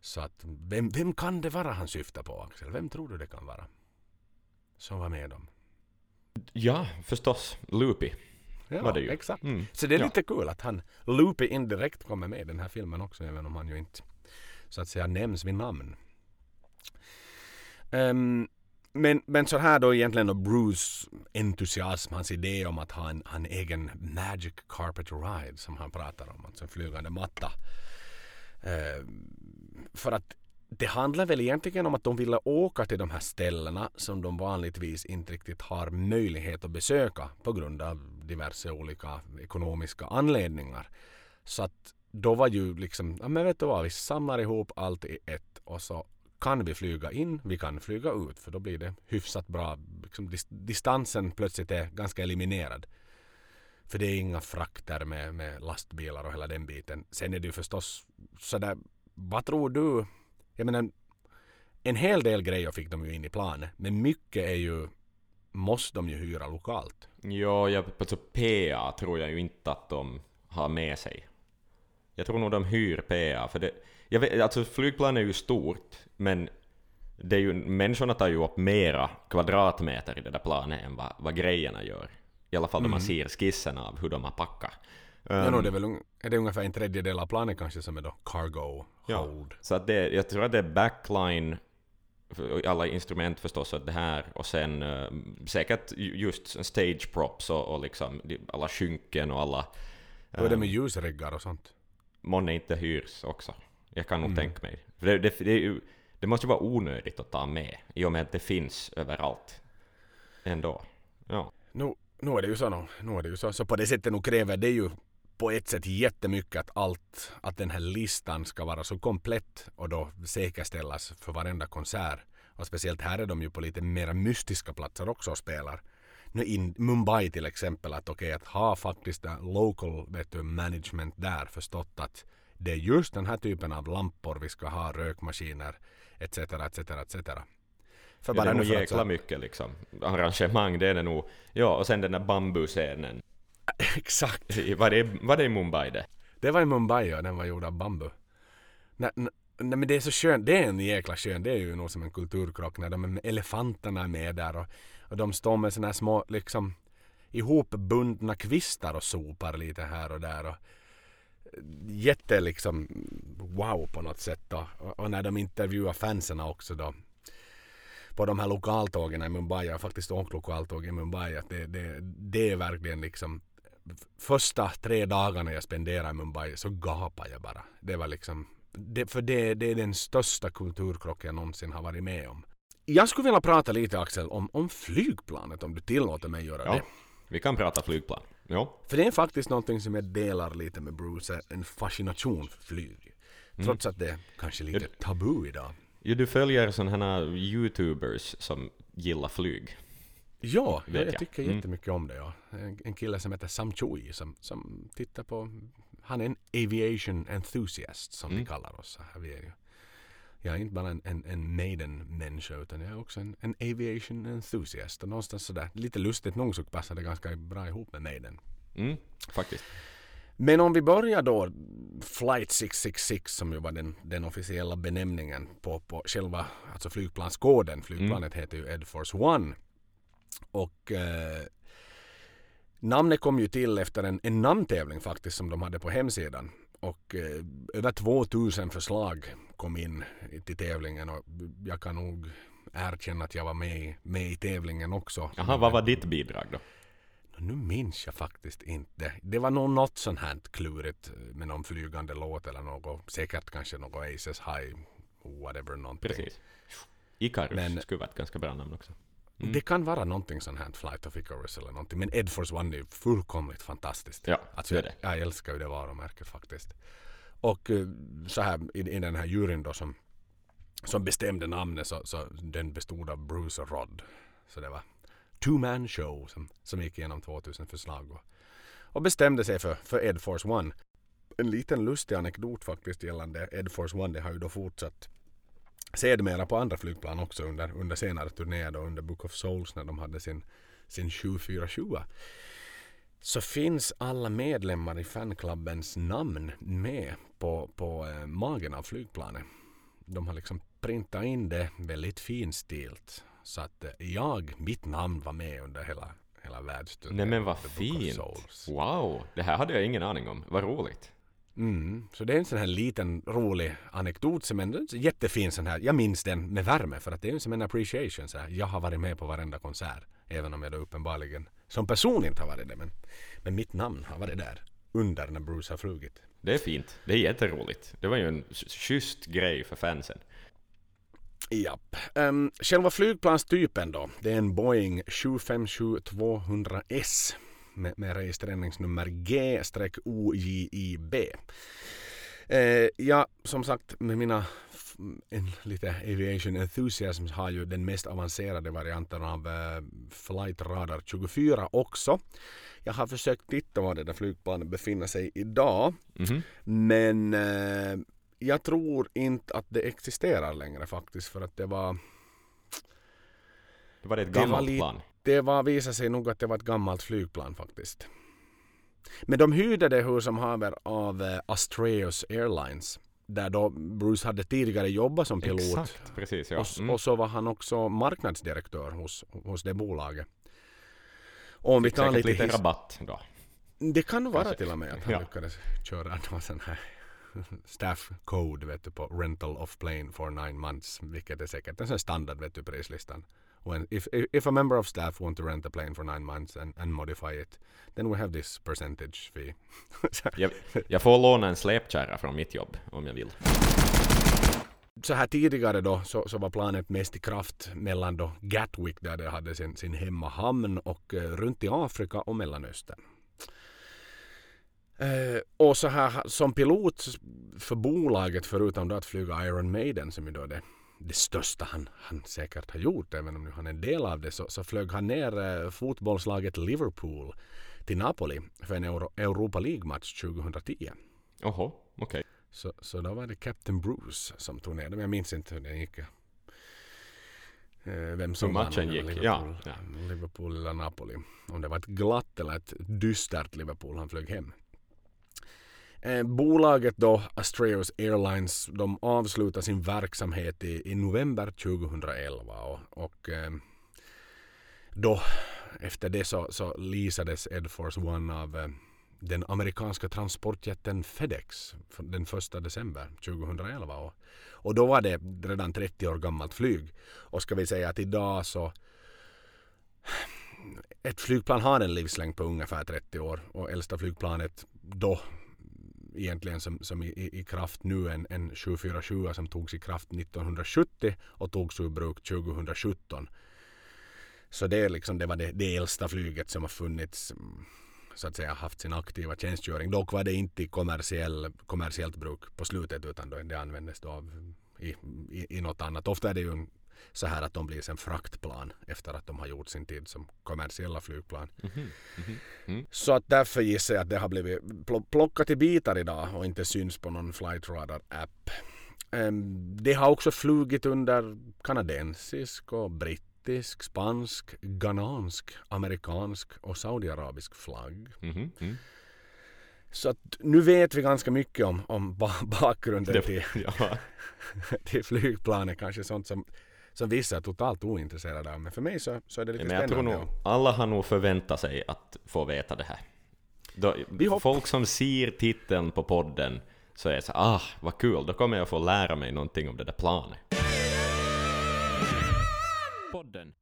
Så att vem, vem kan det vara han syftar på Axel? Vem tror du det kan vara? Som var med dem? Ja, förstås. Loopy Ja, var det ju. exakt. Mm. Så det är lite kul att han, Loopy indirekt kommer med i den här filmen också, även om han ju inte så att säga nämns vid namn. Ehm, men, men så här då egentligen då Bruce entusiasm, hans idé om att ha en, en egen magic carpet ride som han pratar om, alltså en flygande matta. Ehm, för att det handlar väl egentligen om att de ville åka till de här ställena som de vanligtvis inte riktigt har möjlighet att besöka på grund av diverse olika ekonomiska anledningar. Så att då var ju liksom, ja men vet du vad, vi samlar ihop allt i ett och så kan vi flyga in, vi kan flyga ut för då blir det hyfsat bra. Liksom distansen plötsligt är ganska eliminerad. För det är inga frakter med, med lastbilar och hela den biten. Sen är det ju förstås sådär, vad tror du? Jag menar, en hel del grejer fick de ju in i planen. Men mycket är ju, måste de ju hyra lokalt. Ja, jag, alltså PA tror jag ju inte att de har med sig. Jag tror nog de hyr PA, för det... Jag vet, alltså flygplan är ju stort, men det är ju, människorna tar ju upp mera kvadratmeter i det där planet än vad, vad grejerna gör. I alla fall då man ser skissen av hur de har packat. Mm. ja, Um, no, det är väl är det ungefär en tredjedel av planen kanske som är då cargo Ja. hold. Så att det, jag tror att det är backline alla instrument förstås och det här och sen eh, säkert ju- just stage props och, och liksom alla skynken och alla Hur är det med ljusriggar och sånt? månne inte hyrs också. Jag kan nog Mm. tänka mig. För det, det, det, det måste ju vara onödigt att ta med i och med att det finns överallt. Ändå. Ja. Nu, nu är det ju så. nå- Nu är det ju så. Så på det sättet nu kräver det ju på ett sätt jättemycket att allt, att den här listan ska vara så komplett och då säkerställas för varenda konsert. Och speciellt här är de ju på lite mer mystiska platser också och spelar. Nu i Mumbai till exempel att okej att ha faktiskt local vet du, management där förstått att det är just den här typen av lampor vi ska ha, rökmaskiner etc. etc. etc. För Ja, det är nog jäkla mycket liksom. Arrangemang, det är det nog. Ja, och sen den där bambuscenen. [LAUGHS] Exakt. I- Var det, var det i Mumbai det? Det var i Mumbai och den var gjord av bambu. Nej, nej, men det är så skönt, det är en jäkla skön, det är ju nog som en kulturkrock när de elefanterna är med där och, och de står med såna här små liksom ihopbundna kvistar och sopar lite här och där och jätte liksom wow på något sätt då. Och, och när de intervjuar fansen också då på de här lokaltågen i Mumbai, jag har faktiskt åkt lokaltåg i Mumbai, att det, det, det är verkligen liksom första tre dagarna jag spenderade i Mumbai så gapade jag bara. Det var liksom, det, för det, det är den största kulturkrock jag någonsin har varit med om. Jag skulle vilja prata lite Axel om, om flygplanet om du tillåter mig göra Ja. det. Vi kan prata flygplan. Ja. För det är faktiskt någonting som jag delar lite med Bruce, en fascination för flyg. Trots att det är kanske lite tabu idag. Jo, du följer sådana här YouTubers som gillar flyg. Ja, ja Vet jag jag. tycker Mm. jättemycket om det. Ja. En, en kille som heter Sam Chui som, som tittar på, han är en aviation enthusiast som Mm. vi kallar oss. Här vi är ju. Jag är inte bara en, en, en maiden-människa utan jag är också en, en aviation enthusiast. Och någonstans sådär, lite lustigt nog så passar det ganska bra ihop med maiden. Mm, faktiskt. Men om vi börjar då Flight 666 som ju var den, den officiella benämningen på, på själva alltså flygplanskoden. Flygplanet heter ju Ed Force One. Och eh, namnet kom ju till efter en, en namntävling faktiskt som de hade på hemsidan. Och eh, över 2000 förslag kom in till tävlingen och jag kan nog erkänna att jag var med, i- med i tävlingen också. Jaha, vad var ditt bidrag då? Nu minns jag faktiskt inte. Det var nog något sånt här klurigt med någon flygande låt eller något. Säkert kanske något Aces High, whatever någonting. Precis. Icarus Men- skulle vara ett ganska bra namn också. Mm. Det kan vara någonting sånt här, Flight of Icarus eller någonting. Men Ed Force One är ju fullkomligt fantastiskt. Ja, Alltså, det är det. Jag, jag älskar ju det varumärket faktiskt. Och eh, så här i, i den här juryn då som, som bestämde namnet så, så den bestod av Bruce och Rod. Så det var two man show som, som gick igenom 2000 förslag och, och bestämde sig för, för Ed Force One. En liten lustig anekdot faktiskt gällande Ed Force One. Det har ju då fortsatt sedermera på andra flygplan också under, under senare turnéer då under Book of Souls när de hade sin, sin 747. Så finns alla medlemmar i fanklubbens namn med på, på eh, magen av flygplanet. De har liksom printat in det väldigt finstilt. Så att eh, jag, mitt namn var med under hela, hela världsturnén. Nej men vad fint! Wow! Det här hade jag ingen aning om. Vad roligt. Mm, så det är en sån här liten rolig anekdot som är en jättefin sån här. Jag minns den med värme för att det är som en appreciation. Så här. Jag har varit med på varenda konsert. Även om jag då uppenbarligen som person inte har varit det. Men, men mitt namn har varit där under när Bruce har flugit. Det är fint. Det är jätteroligt. Det var ju en sch- schysst grej för fansen. Japp. Um, själva flygplanstypen då. Det är en Boeing 757-200S med, med registreringsnummer G-OJIB. Eh, ja, som sagt med mina en, lite aviation enthusiasm har ju den mest avancerade varianten av eh, Flight Radar 24 också. Jag har försökt titta var det där flygplanet befinner sig idag. Mhm. Men eh, jag tror inte att det existerar längre faktiskt för att det var Det var det ett gammalt plan. Det var, visade sig nog att det var ett gammalt flygplan faktiskt. Men de hyrde det hur som haver av eh, Astreus Airlines där då Bruce hade tidigare jobbat som pilot Exakt, precis ja. och, Mm. och så var han också marknadsdirektör hos, hos det bolaget. Och om vi tar lite lite rabatt då. Det kan nog vara till och med att han Ja. lyckades köra någon sån här [LAUGHS] staff code vet du, på rental of plane for nine months, vilket är säkert en sån standard vet du, prislistan. When, if, if a member of staff want to rent a plane for nine months and, and modify it, then we have this percentage fee. [LAUGHS] Jag, jag får låna en släpkärra från mitt jobb om jag vill. så här tidigare då så, så var planet mest i kraft mellan då Gatwick där det hade sin, sin hemmahamn och eh, runt i Afrika och Mellanöstern. Eh, och så här som pilot för bolaget förutom då att flyga Iron Maiden som ju då är det, det största han, han säkert har gjort även om nu han är en del av det så, så flög han ner eh, fotbollslaget Liverpool till Napoli för en Euro, Europa League-match 2010. Oho, okej. Okay. Så, så då var det Captain Bruce som tog ner dem. Jag minns inte hur den gick. Eh, vem som matchen gick, Liverpool, ja, ja. Liverpool eller Napoli. Om det var ett glatt eller ett dystert Liverpool han flög hem. Eh, bolaget då, Astraeus Airlines, de avslutar sin verksamhet i, i november 2011 och, och eh, då efter det så, så leasades Ed Force One av eh, den amerikanska transportjätten FedEx den 1 december 2011. Och, och då var det redan 30 år gammalt flyg. Och ska vi säga att idag så ett flygplan har en livslängd på ungefär 30 år och äldsta flygplanet då egentligen som, som i, i, kraft nu en, en 747 som togs i kraft 1970 och togs ur bruk 2017. Så det, är liksom, det var det, det äldsta flyget som har funnits mm, så att säga haft sin aktiva tjänstgöring. Dock var det inte i kommersiell, kommersiellt bruk på slutet utan då det användes då av, i, i, i något annat. Ofta är det ju så här att de blir sen fraktplan efter att de har gjort sin tid som kommersiella flygplan. Mm -hmm. Mm -hmm. Mm. Så att därför gissar jag att det har blivit plockat i bitar idag och inte syns på någon flight radar app. Um, det har också flugit under kanadensisk och britt brittisk, spansk, ghanansk, amerikansk och saudiarabisk flagg. Mm -hmm. mm. Så att nu vet vi ganska mycket om, om bakgrunden till, [LAUGHS] ja. [LAUGHS] till flygplanet. Kanske sånt som, som vissa är totalt ointresserade av. Men för mig så, så är det lite Men jag spännande. Tror nog, alla har nog förväntat sig att få veta det här. Då, folk som ser titeln på podden så är det så ah vad kul, då kommer jag få lära mig någonting om det där planet podden.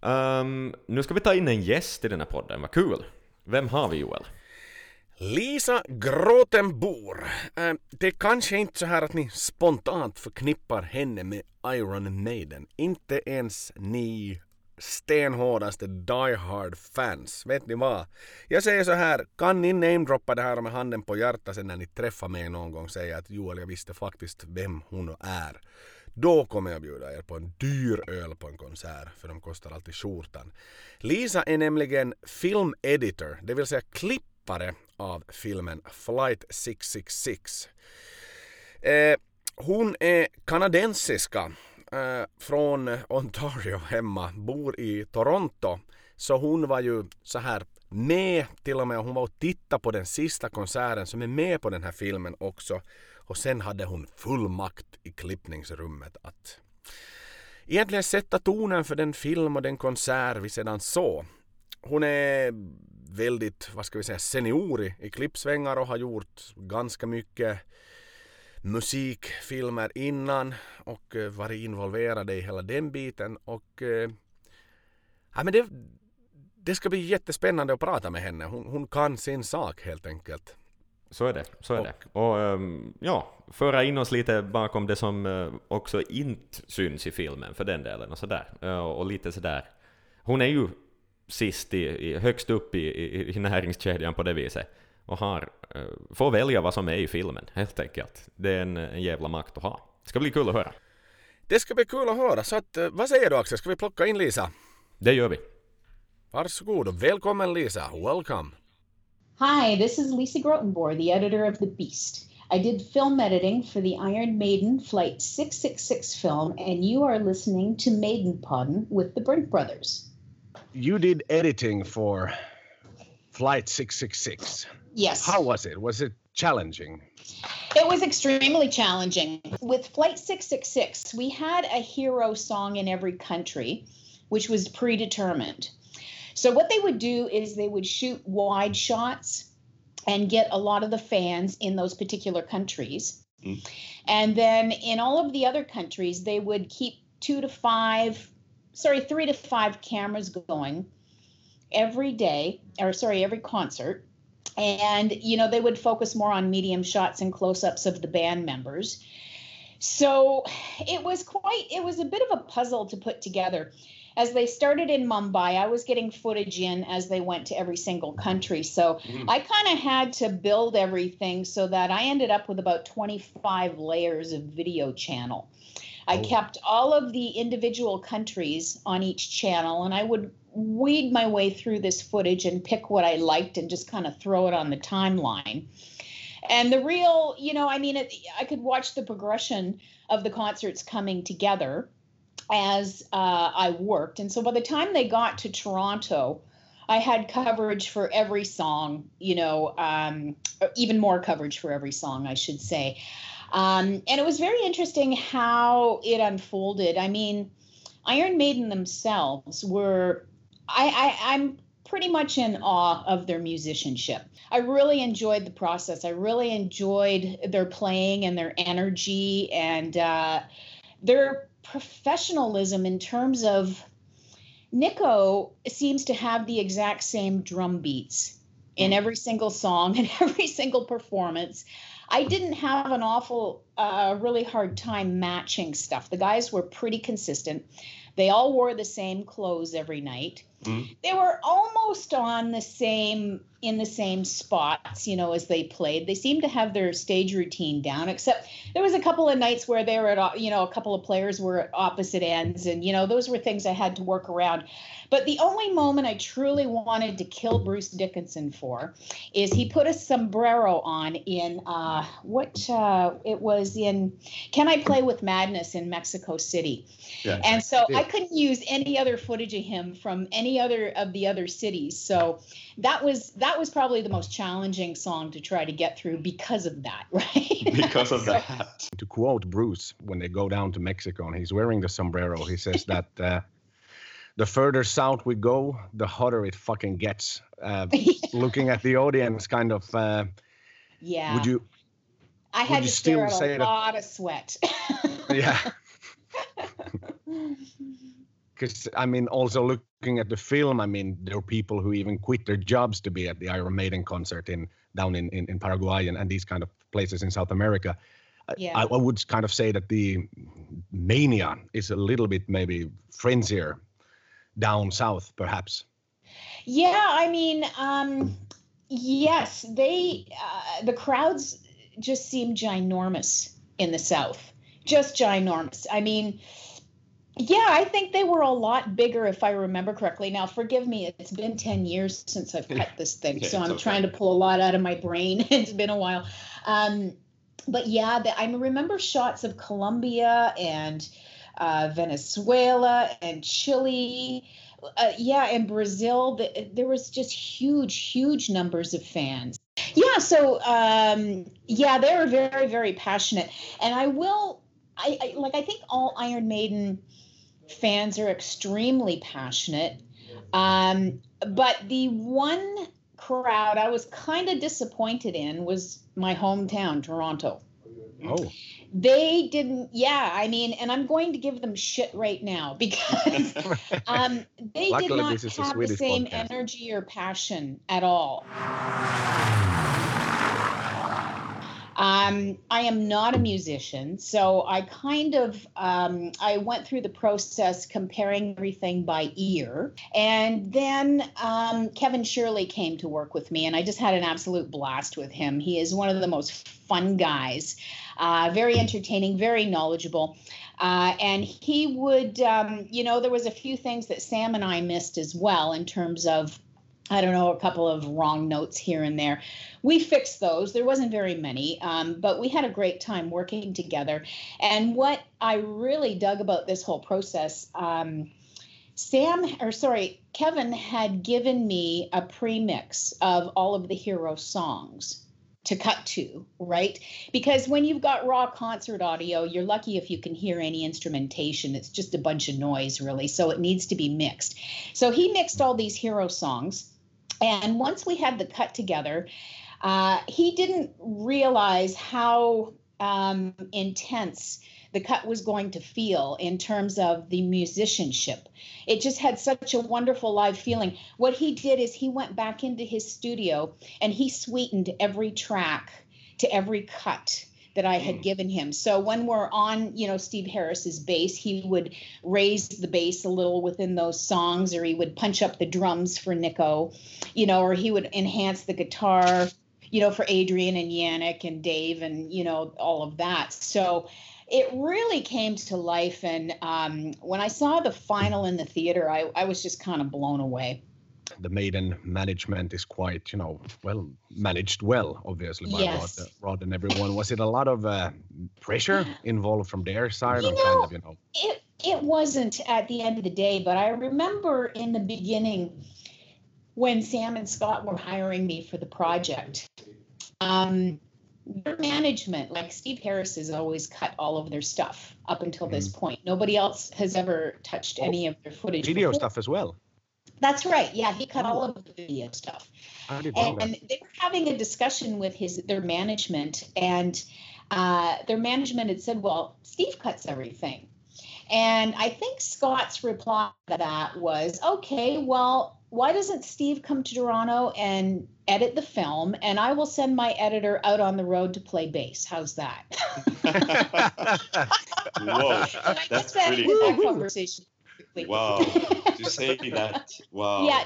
Um, nu ska vi ta in en gäst i den här podden, vad kul! Vem har vi Joel? Lisa Gråtenbor. Eh, det är kanske inte så här att ni spontant förknippar henne med Iron Maiden. Inte ens ni stenhårdaste Die Hard-fans. Vet ni vad? Jag säger så här, kan ni namedroppa det här med handen på hjärtat sen när ni träffar mig någon gång säga att Joel, jag visste faktiskt vem hon är. Då kommer jag bjuda er på en dyr öl på en konsert, för de kostar alltid skjortan. Lisa är nämligen filmeditor, det vill säga klippare av filmen Flight 666. Eh, hon är kanadensiska eh, från Ontario hemma, bor i Toronto. Så hon var ju så här med till och med, hon var och tittade på den sista konserten som är med på den här filmen också. Och sen hade hon full makt i klippningsrummet att egentligen sätta tonen för den film och den konsert vi sedan såg. Hon är väldigt, vad ska vi säga, seniorig i klippsvängar och har gjort ganska mycket musikfilmer innan och eh, varit involverad i hela den biten och eh, ja, men det, det ska bli jättespännande att prata med henne. Hon, hon kan sin sak helt enkelt. Så är det, så är och, det. Och um, ja, föra in oss lite bakom det som uh, också inte syns i filmen för den delen och sådär. Uh, och lite sådär. Hon är ju sist i, i högst upp i, i, i näringskedjan på det viset och har, uh, får välja vad som är i filmen helt enkelt. Det är en, en jävla makt att ha. Det ska bli kul att höra. Det ska bli kul att höra. Så att, vad säger du Axel, ska vi plocka in Lisa? Det gör vi. Varsågod och välkommen Lisa, welcome. Hi, this is Lisa Grotenboer, the editor of The Beast. I did film editing for the Iron Maiden Flight 666 film, and you are listening to Maiden Podden with the Brink Brothers. You did editing for Flight 666. Yes. How was it? Was it challenging? It was extremely challenging. With Flight 666, we had a hero song in every country, which was predetermined. So what they would do is they would shoot wide shots and get a lot of the fans in those particular countries. Mm. And then in all of the other countries, they would keep two to five, sorry, three to five cameras going every day, or sorry, every concert. And, you know, they would focus more on medium shots and close ups of the band members. So it was quite, it was a bit of a puzzle to put together. As they started in Mumbai, I was getting footage in as they went to every single country. So Mhm. I kind of had to build everything so that I ended up with about 25 layers of video channel. I Oh. kept all of the individual countries on each channel and I would weed my way through this footage and pick what I liked and just kind of throw it on the timeline. And the real, you know, I mean, it, I could watch the progression of the concerts coming together as uh, I worked. And so by the time they got to Toronto, I had coverage for every song, you know, um, even more coverage for every song, I should say. Um, and it was very interesting how it unfolded. I mean, Iron Maiden themselves were, I, I, I'm pretty much in awe of their musicianship. I really enjoyed the process. I really enjoyed their playing and their energy and uh, their professionalism in terms of Nico seems to have the exact same drum beats in every single song [LAUGHS] and every single performance. I didn't have an awful, uh, really hard time matching stuff. The guys were pretty consistent. They all wore the same clothes every night. Mhm. They were almost on the same in the same spots, you know, as they played. They seemed to have their stage routine down, except there was a couple of nights where they were at, you know, a couple of players were at opposite ends, and you know, those were things I had to work around. But the only moment I truly wanted to kill Bruce Dickinson for is he put a sombrero on in uh, what uh, it was in Can I Play with Madness in Mexico City. Yeah. And so. I couldn't use any other footage of him from any other of the other cities. So that was that was probably the most challenging song to try to get through because of that, [LAUGHS] right? because of So- that. To quote Bruce, when they go down to Mexico and he's wearing the sombrero, he says that uh, the further south we go, the hotter it fucking gets. Uh, [LAUGHS] looking at the audience, kind of, uh, yeah. would you? I had you to stare still at say a that- lot of sweat. Yeah. [LAUGHS] Because I mean, also looking at the film, I mean, there are people who even quit their jobs to be at the Iron Maiden concert in down in in, in Paraguay and, and these kind of places in South America. I- Yeah. I, I would kind of say that the mania is a little bit maybe frenzier down south, perhaps. Yeah, I mean, um, yes, they uh, the crowds just seem ginormous in the South, just ginormous. I mean, yeah, I think they were a lot bigger if I remember correctly. Now, forgive me, it's been ten years since I've cut this thing, Yeah, so I'm okay. trying to pull a lot out of my brain. [LAUGHS] it's been a while. Um, but yeah, the, I remember shots of Colombia and uh, Venezuela and Chile uh, yeah, in Brazil, the, there was just huge, huge numbers of fans. Yeah, so um, yeah, they were very, very passionate, and I will, I, I like, I think all Iron Maiden fans are extremely passionate, um, but the one crowd I was kind of disappointed in was my hometown, Toronto. Oh, they didn't yeah i mean and i'm going to give them shit right now [LAUGHS] because [LAUGHS] um they did not this is a have the same podcast. energy or passion at all um, I am not a musician, so I kind of um, I went through the process comparing everything by ear, and then um, Kevin Shirley came to work with me, and I just had an absolute blast with him. He is one of the most fun guys, uh, very entertaining, very knowledgeable. Uh, and he would, um, you know, there was a few things that Sam and I missed as well in terms of, I don't know, a couple of wrong notes here and there. We fixed those. There wasn't very many, um, but we had a great time working together. And what I really dug about this whole process, um, Sam, or sorry, Kevin had given me a premix of all of the hero songs to cut to, right? Because when you've got raw concert audio, you're lucky if you can hear any instrumentation. It's just a bunch of noise, really. So it needs to be mixed. So he mixed all these hero songs. And once we had the cut together, uh, he didn't realize how um, intense the cut was going to feel in terms of the musicianship. It just had such a wonderful live feeling. What he did is he went back into his studio and he sweetened every track to every cut that I had given him. So when we're on, you know, Steve Harris's bass, he would raise the bass a little within those songs, or he would punch up the drums for Nico, you know, or he would enhance the guitar, you know, for Adrian and Yannick and Dave and, you know, all of that. So it really came to life. And um, when I saw the final in the theater, I, I was just kind of blown away. The Maiden management is quite, you know, well managed well, obviously by Yes. Rod, Rod and everyone. Was it a lot of uh, pressure involved from their side, You or know, kind of, you know? it it wasn't at the end of the day, but I remember in the beginning when Sam and Scott were hiring me for the project. Um, their management, like Steve Harris, has always cut all of their stuff up until this point. Nobody else has ever touched any of their footage. Video before. stuff as well. That's right. Yeah, he cut all of the video stuff. I did and, and they were having a discussion with his their management and uh, their management had said well steve cuts everything. And i think scott's reply to that was okay well why doesn't steve come to toronto and edit the film and i will send my editor out on the road to play bass. How's that? [LAUGHS] [LAUGHS] Whoa, that's that pretty. that conversation quickly. Wow, [LAUGHS] to say that, wow. yeah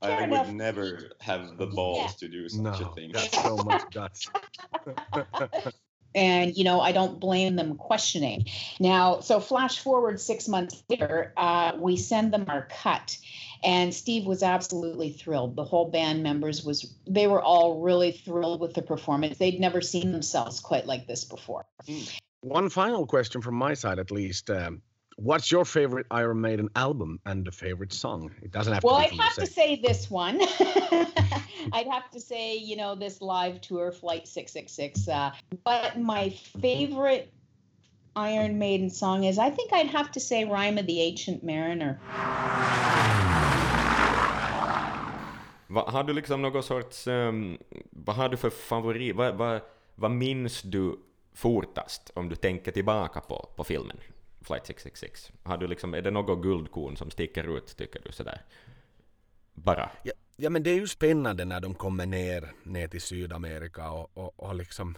I fair would never have the balls to do such no, a thing. that's so much guts. [LAUGHS] [LAUGHS] and you know i don't blame them questioning now so flash forward six months later uh, we send them our cut and steve was absolutely thrilled the whole band members was they were all really thrilled with the performance they'd never seen themselves quite like this before One final question from my side, at least. Um, what's your favorite Iron Maiden album and the favorite song? It doesn't have well to be i'd from have to say this one [LAUGHS] i'd have to say you know this live tour flight 666 uh, but my favorite iron maiden song is i think i'd have to say rhyme of the ancient mariner Va, har du liksom någon sorts... ehm, vad har du för favorit? Vad, vad, vad minns du fortast om du tänker tillbaka på, på filmen Flight 666? Har du liksom, är det något guldkorn som sticker ut, tycker du sådär? Bara? Ja, ja, men det är ju spännande när de kommer ner, ner till Sydamerika och, och, och liksom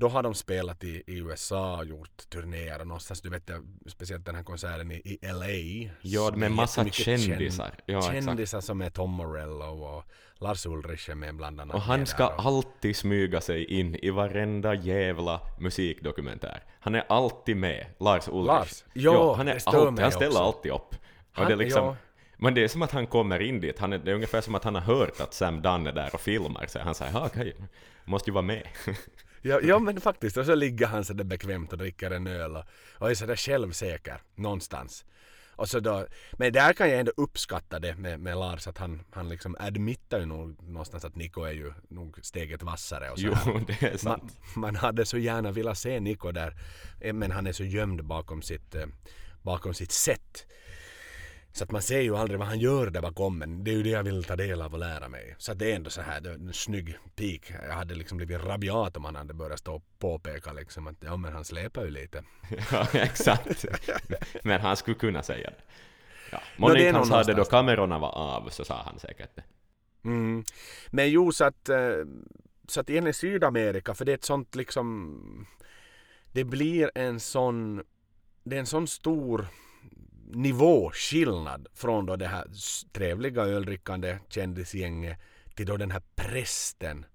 då har de spelat i, i USA gjort turnéer och någonstans, du vet jag, speciellt den här konserten i, i LA. Ja, med massa kändisar. Ja, exakt. kändisar som är Tom Morello och Lars Ulrich är med bland annat. Och han ska och- alltid smyga sig in i varenda jävla musikdokumentär. Han är alltid med, Lars Ulrich. Lars? Ja, han, är alltid, han ställer också. alltid upp. Och Han- det är liksom, ja. Men det är som att han kommer in dit, han är, det är ungefär som att han har hört att Sam Dunn är där och filmar, så han säger okej, måste ju vara med. [LAUGHS] Ja, ja men faktiskt, och så ligger han så där bekvämt och dricker en öl och, och är sådär självsäker någonstans. Och så då, men där kan jag ändå uppskatta det med, med Lars att han, han liksom admittar ju nog någonstans att Niko är ju nog steget vassare och så jo, här. det är sant. man, man hade så gärna velat se Niko där eh, men han är så gömd bakom sitt, eh, bakom sitt sätt. Så att man ser ju aldrig vad han gör där bakom men det är ju det jag vill ta del av och lära mig. Så att det är ändå så här det en snygg peak. Jag hade liksom blivit rabiat om han hade börjat stå och påpeka liksom att ja men han släpar ju lite. [LAUGHS] Ja, exakt. [LAUGHS] Men han skulle kunna säga det. Ja. Månne inte han sa det då kamerorna var av, så sa han säkert det. Mm. Men jo så att, eh, så att igen i Sydamerika för det är ett sånt liksom det blir en sån det är en sån stor nivåskillnad från då det här trevliga ölrickande kändisgänget till då den här prästen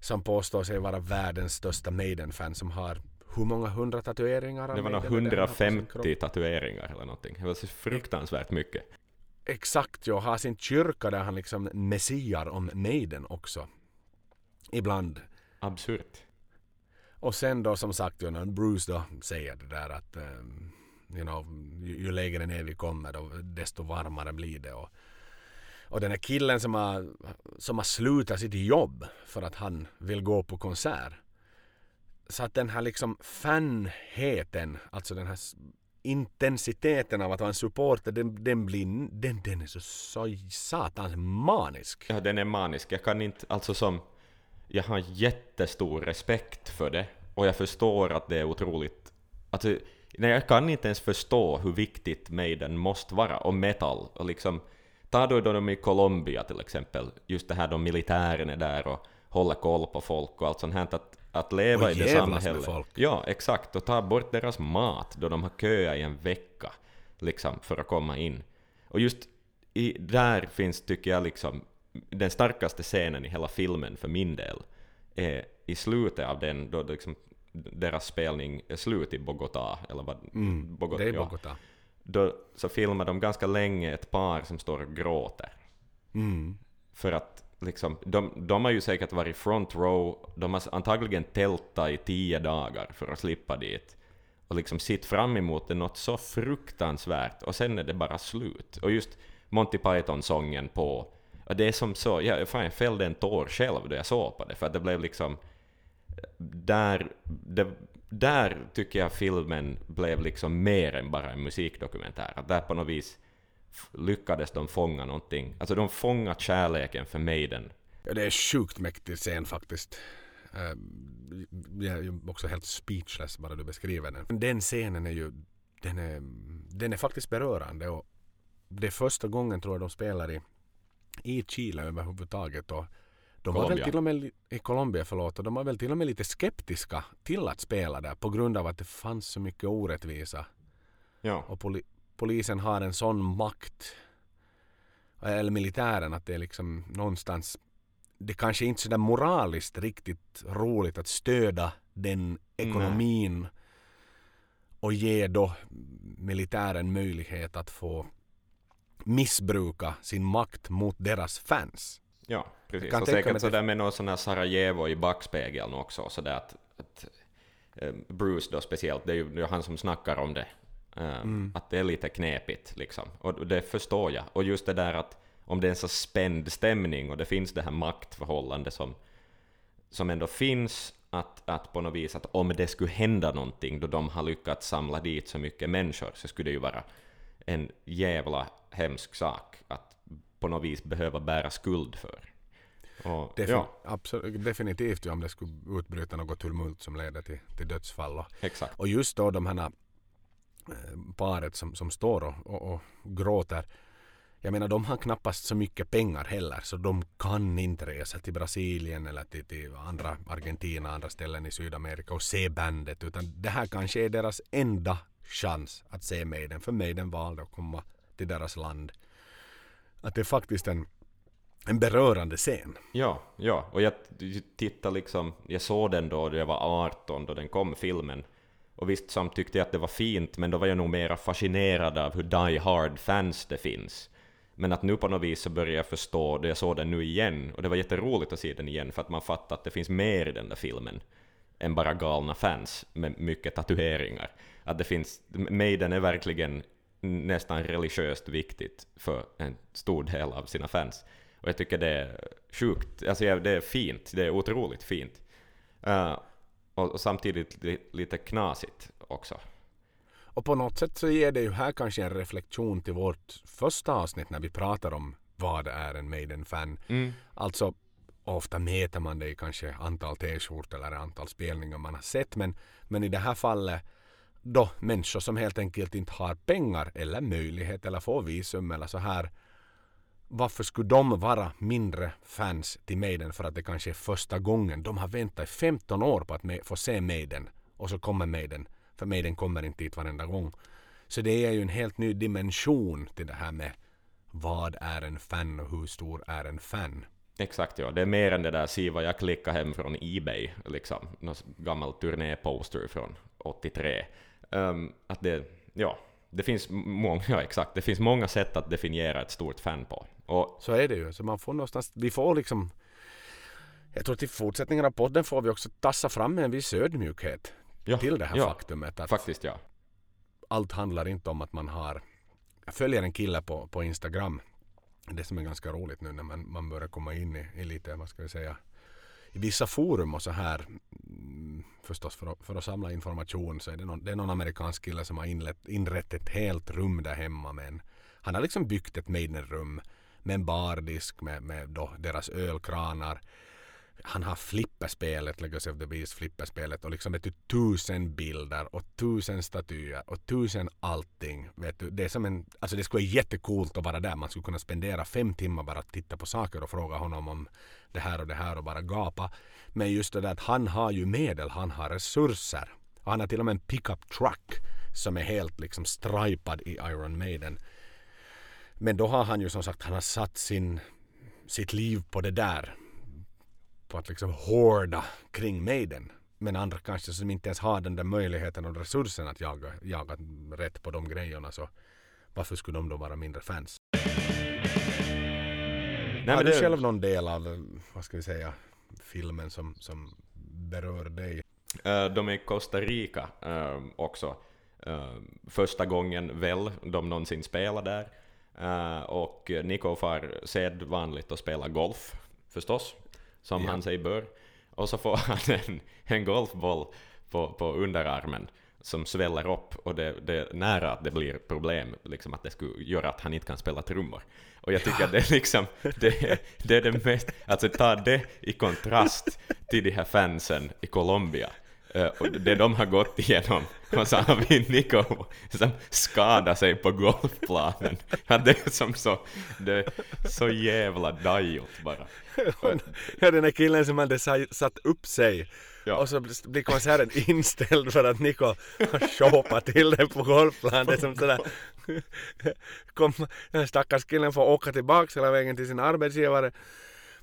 som påstår sig vara världens största Maiden-fan som har hur många hundra tatueringar? Det var nog Maiden eller det han har på sin kropp? 150 tatueringar eller någonting. Det var så fruktansvärt mycket. Exakt, ja. Har sin kyrka där han liksom messiar om Maiden också. Ibland. Absurt. Och sen då som sagt, Bruce då säger det där att um, you know, ju, ju lägre ner vi kommer då, desto varmare blir det. Och, och den här killen som har, som har slutat sitt jobb för att han vill gå på konsert. Så att den här liksom fanheten, alltså den här intensiteten av att vara en supporter, den, den blir, den, den är så, så satans manisk. Ja, den är manisk. Jag kan inte, alltså som, jag har jättestor respekt för det, och jag förstår att det är otroligt, alltså, nej, jag kan inte ens förstå hur viktigt Maiden måste vara, och metal, och liksom, ta då då de i Colombia till exempel, just det här de militären är där och håller koll på folk och allt sånt här, att, att leva Och i det samhället. folk. Ja, exakt, och ta bort deras mat då de har köat i en vecka, liksom, för att komma in. Och just i, där finns, tycker jag, liksom, den starkaste scenen i hela filmen för min del, är i slutet av den, då liksom, deras spelning är slut i Bogotá, eller vad... Bogot- Det är ja. Bogotá. Då så filmar de ganska länge ett par som står och gråter. Mm. För att liksom, de, de har ju säkert varit front row, de har antagligen tältat i tio dagar för att slippa dit. Och liksom sitt fram emot det något så fruktansvärt, och sen är det bara slut. Och just Monty Python-sången på, det är som så, jag, fan, jag fällde en tår själv då jag såg på det, för att det blev liksom, där, det, där tycker jag filmen blev liksom mer än bara en musikdokumentär. Att där på något vis lyckades de fånga någonting. Alltså de fångade kärleken för Maiden. Ja, det är sjukt mäktig scen faktiskt. Eh, jag är ju också helt speechless bara du beskriver den. Den scenen är ju den är, den är faktiskt berörande och det är första gången tror jag de spelar i, i Chile överhuvudtaget och de var väl till och med i Colombia förlåt och de var väl till och med lite skeptiska till att spela där på grund av att det fanns så mycket orättvisa. Ja, och poli- polisen har en sån makt eller militären att det är liksom någonstans det kanske inte är sådär moraliskt riktigt roligt att stöda den ekonomin och ge då militären möjlighet att få missbruka sin makt mot deras fans. Ja precis. kan Och säkert sådär med någon sån här Sarajevo i backspegeln också, sådär att, att eh, Bruce då speciellt, det är ju han som snackar om det. Eh, Att det är lite knepigt liksom. Och det förstår jag. Och just det där att om det är en så spänd stämning och det finns det här maktförhållande som, som ändå finns, att, att på något vis att om det skulle hända någonting då de har lyckats samla dit så mycket människor så skulle det ju vara en jävla hemsk sak att på något vis behöva bära skuld för. Och, Defin- ja, absolut, definitivt om det skulle utbryta något tumult som leder till, till dödsfall. Och, exakt. Och just då de här eh, paret som, som står och, och, och gråter. Jag menar de har knappast så mycket pengar heller så de kan inte resa till Brasilien eller till, till andra Argentina, andra ställen i Sydamerika och se bandet utan det här kanske är deras enda chans att se Maiden för Maiden valde att komma till deras land. Att det är faktiskt en, en berörande scen. Ja, ja, och jag tittade liksom, jag såg den då jag var 18 då den kom, filmen. Och visst som tyckte jag att det var fint, men då var jag nog mera fascinerad av hur die hard fans det finns. Men att nu på något vis så börjar jag förstå, då jag såg den nu igen, och det var jätteroligt att se den igen för att man fattar att det finns mer i den där filmen än bara galna fans med mycket tatueringar. Att det finns, Maiden är verkligen nästan religiöst viktigt för en stor del av sina fans. Och jag tycker det är sjukt, alltså det är fint, det är otroligt fint. Eh, och, och samtidigt li, lite knasigt också. Och på något sätt så ger det ju här kanske en reflektion till vårt första avsnitt när vi pratar om vad är en Maiden-fan. Mm. Alltså ofta mäter man det i kanske antal t-skjortor eller antal spelningar man har sett men, men i det här fallet då människor som helt enkelt inte har pengar eller möjlighet eller får visum eller så här varför skulle de vara mindre fans till Maiden för att det kanske är första gången de har väntat i 15 år på att få se Maiden och så kommer Maiden för Maiden kommer inte dit varenda gång. Så det är ju en helt ny dimension till det här med vad är en fan och hur stor är en fan? Exakt ja, det är mer än det där se vad jag klickade hem från Ebay, liksom. Någon gammal turnéposter från 83. Ehm, att det, ja, det finns många, [LAUGHS] ja exakt, det finns många sätt att definiera ett stort fan på. Och Så är det ju. Så man får någonstans, vi får liksom jag tror att i fortsättningen av podden får vi också tassa fram med en viss ödmjukhet ja, till det här ja, faktumet att faktiskt ja. allt handlar inte om att man har jag följer en kille på, på Instagram det som är ganska roligt nu när man, man börjar komma in i, i lite, vad ska vi säga i vissa forum och så här mm, förstås för att, för att samla information så är det någon, det är någon amerikansk kille som har inlett, inrett ett helt rum där hemma med en, han har liksom byggt ett Maiden-rum med en bardisk med, med då deras ölkranar han har flipperspelet, Legacy of the Beast flipperspelet och liksom vet du tusen bilder och tusen statyer och tusen allting. Vet du, det är som en, alltså det skulle vara jättecoolt att vara där. Man skulle kunna spendera fem timmar bara att titta på saker och fråga honom om det här och det här och bara gapa. Men just det där att han har ju medel, han har resurser. Och han har till och med en pickup truck som är helt liksom stripad i Iron Maiden. Men då har han ju som sagt, han har satt sin, sitt liv på det där på att liksom hårda kring Maiden. Men andra kanske som inte ens har den där möjligheten och resursen att jaga, jaga rätt på de grejerna så varför skulle de då vara mindre fans? Nej, har du det... själv någon del av, vad ska vi säga, filmen som, som berör dig? Uh, de är i Costa Rica uh, också. Uh, första gången väl de någonsin spelar där. och Nico far sedvanligt att spela golf, förstås som ja. han sig bör. Och så får [LAUGHS] han en, en golfboll på, på underarmen som sväller upp och det, det är nära att det blir problem, liksom att det skulle göra att han inte kan spela trummor. Och jag tycker ja. att det är liksom, det, det är det mest, alltså ta det i kontrast till de här fansen i Colombia och det de har gått igenom, och så har vi Nico som skadar sig på golfplanen. Ja, det är som så, det är så jävla dajot bara. Ja, den där killen som hade satt upp sig Ja. Och så blir konserten inställd för att Nico har shoppat till den på golfplanen. Det är som sådär... Kom, den stackars killen får åka tillbaka hela vägen till sin arbetsgivare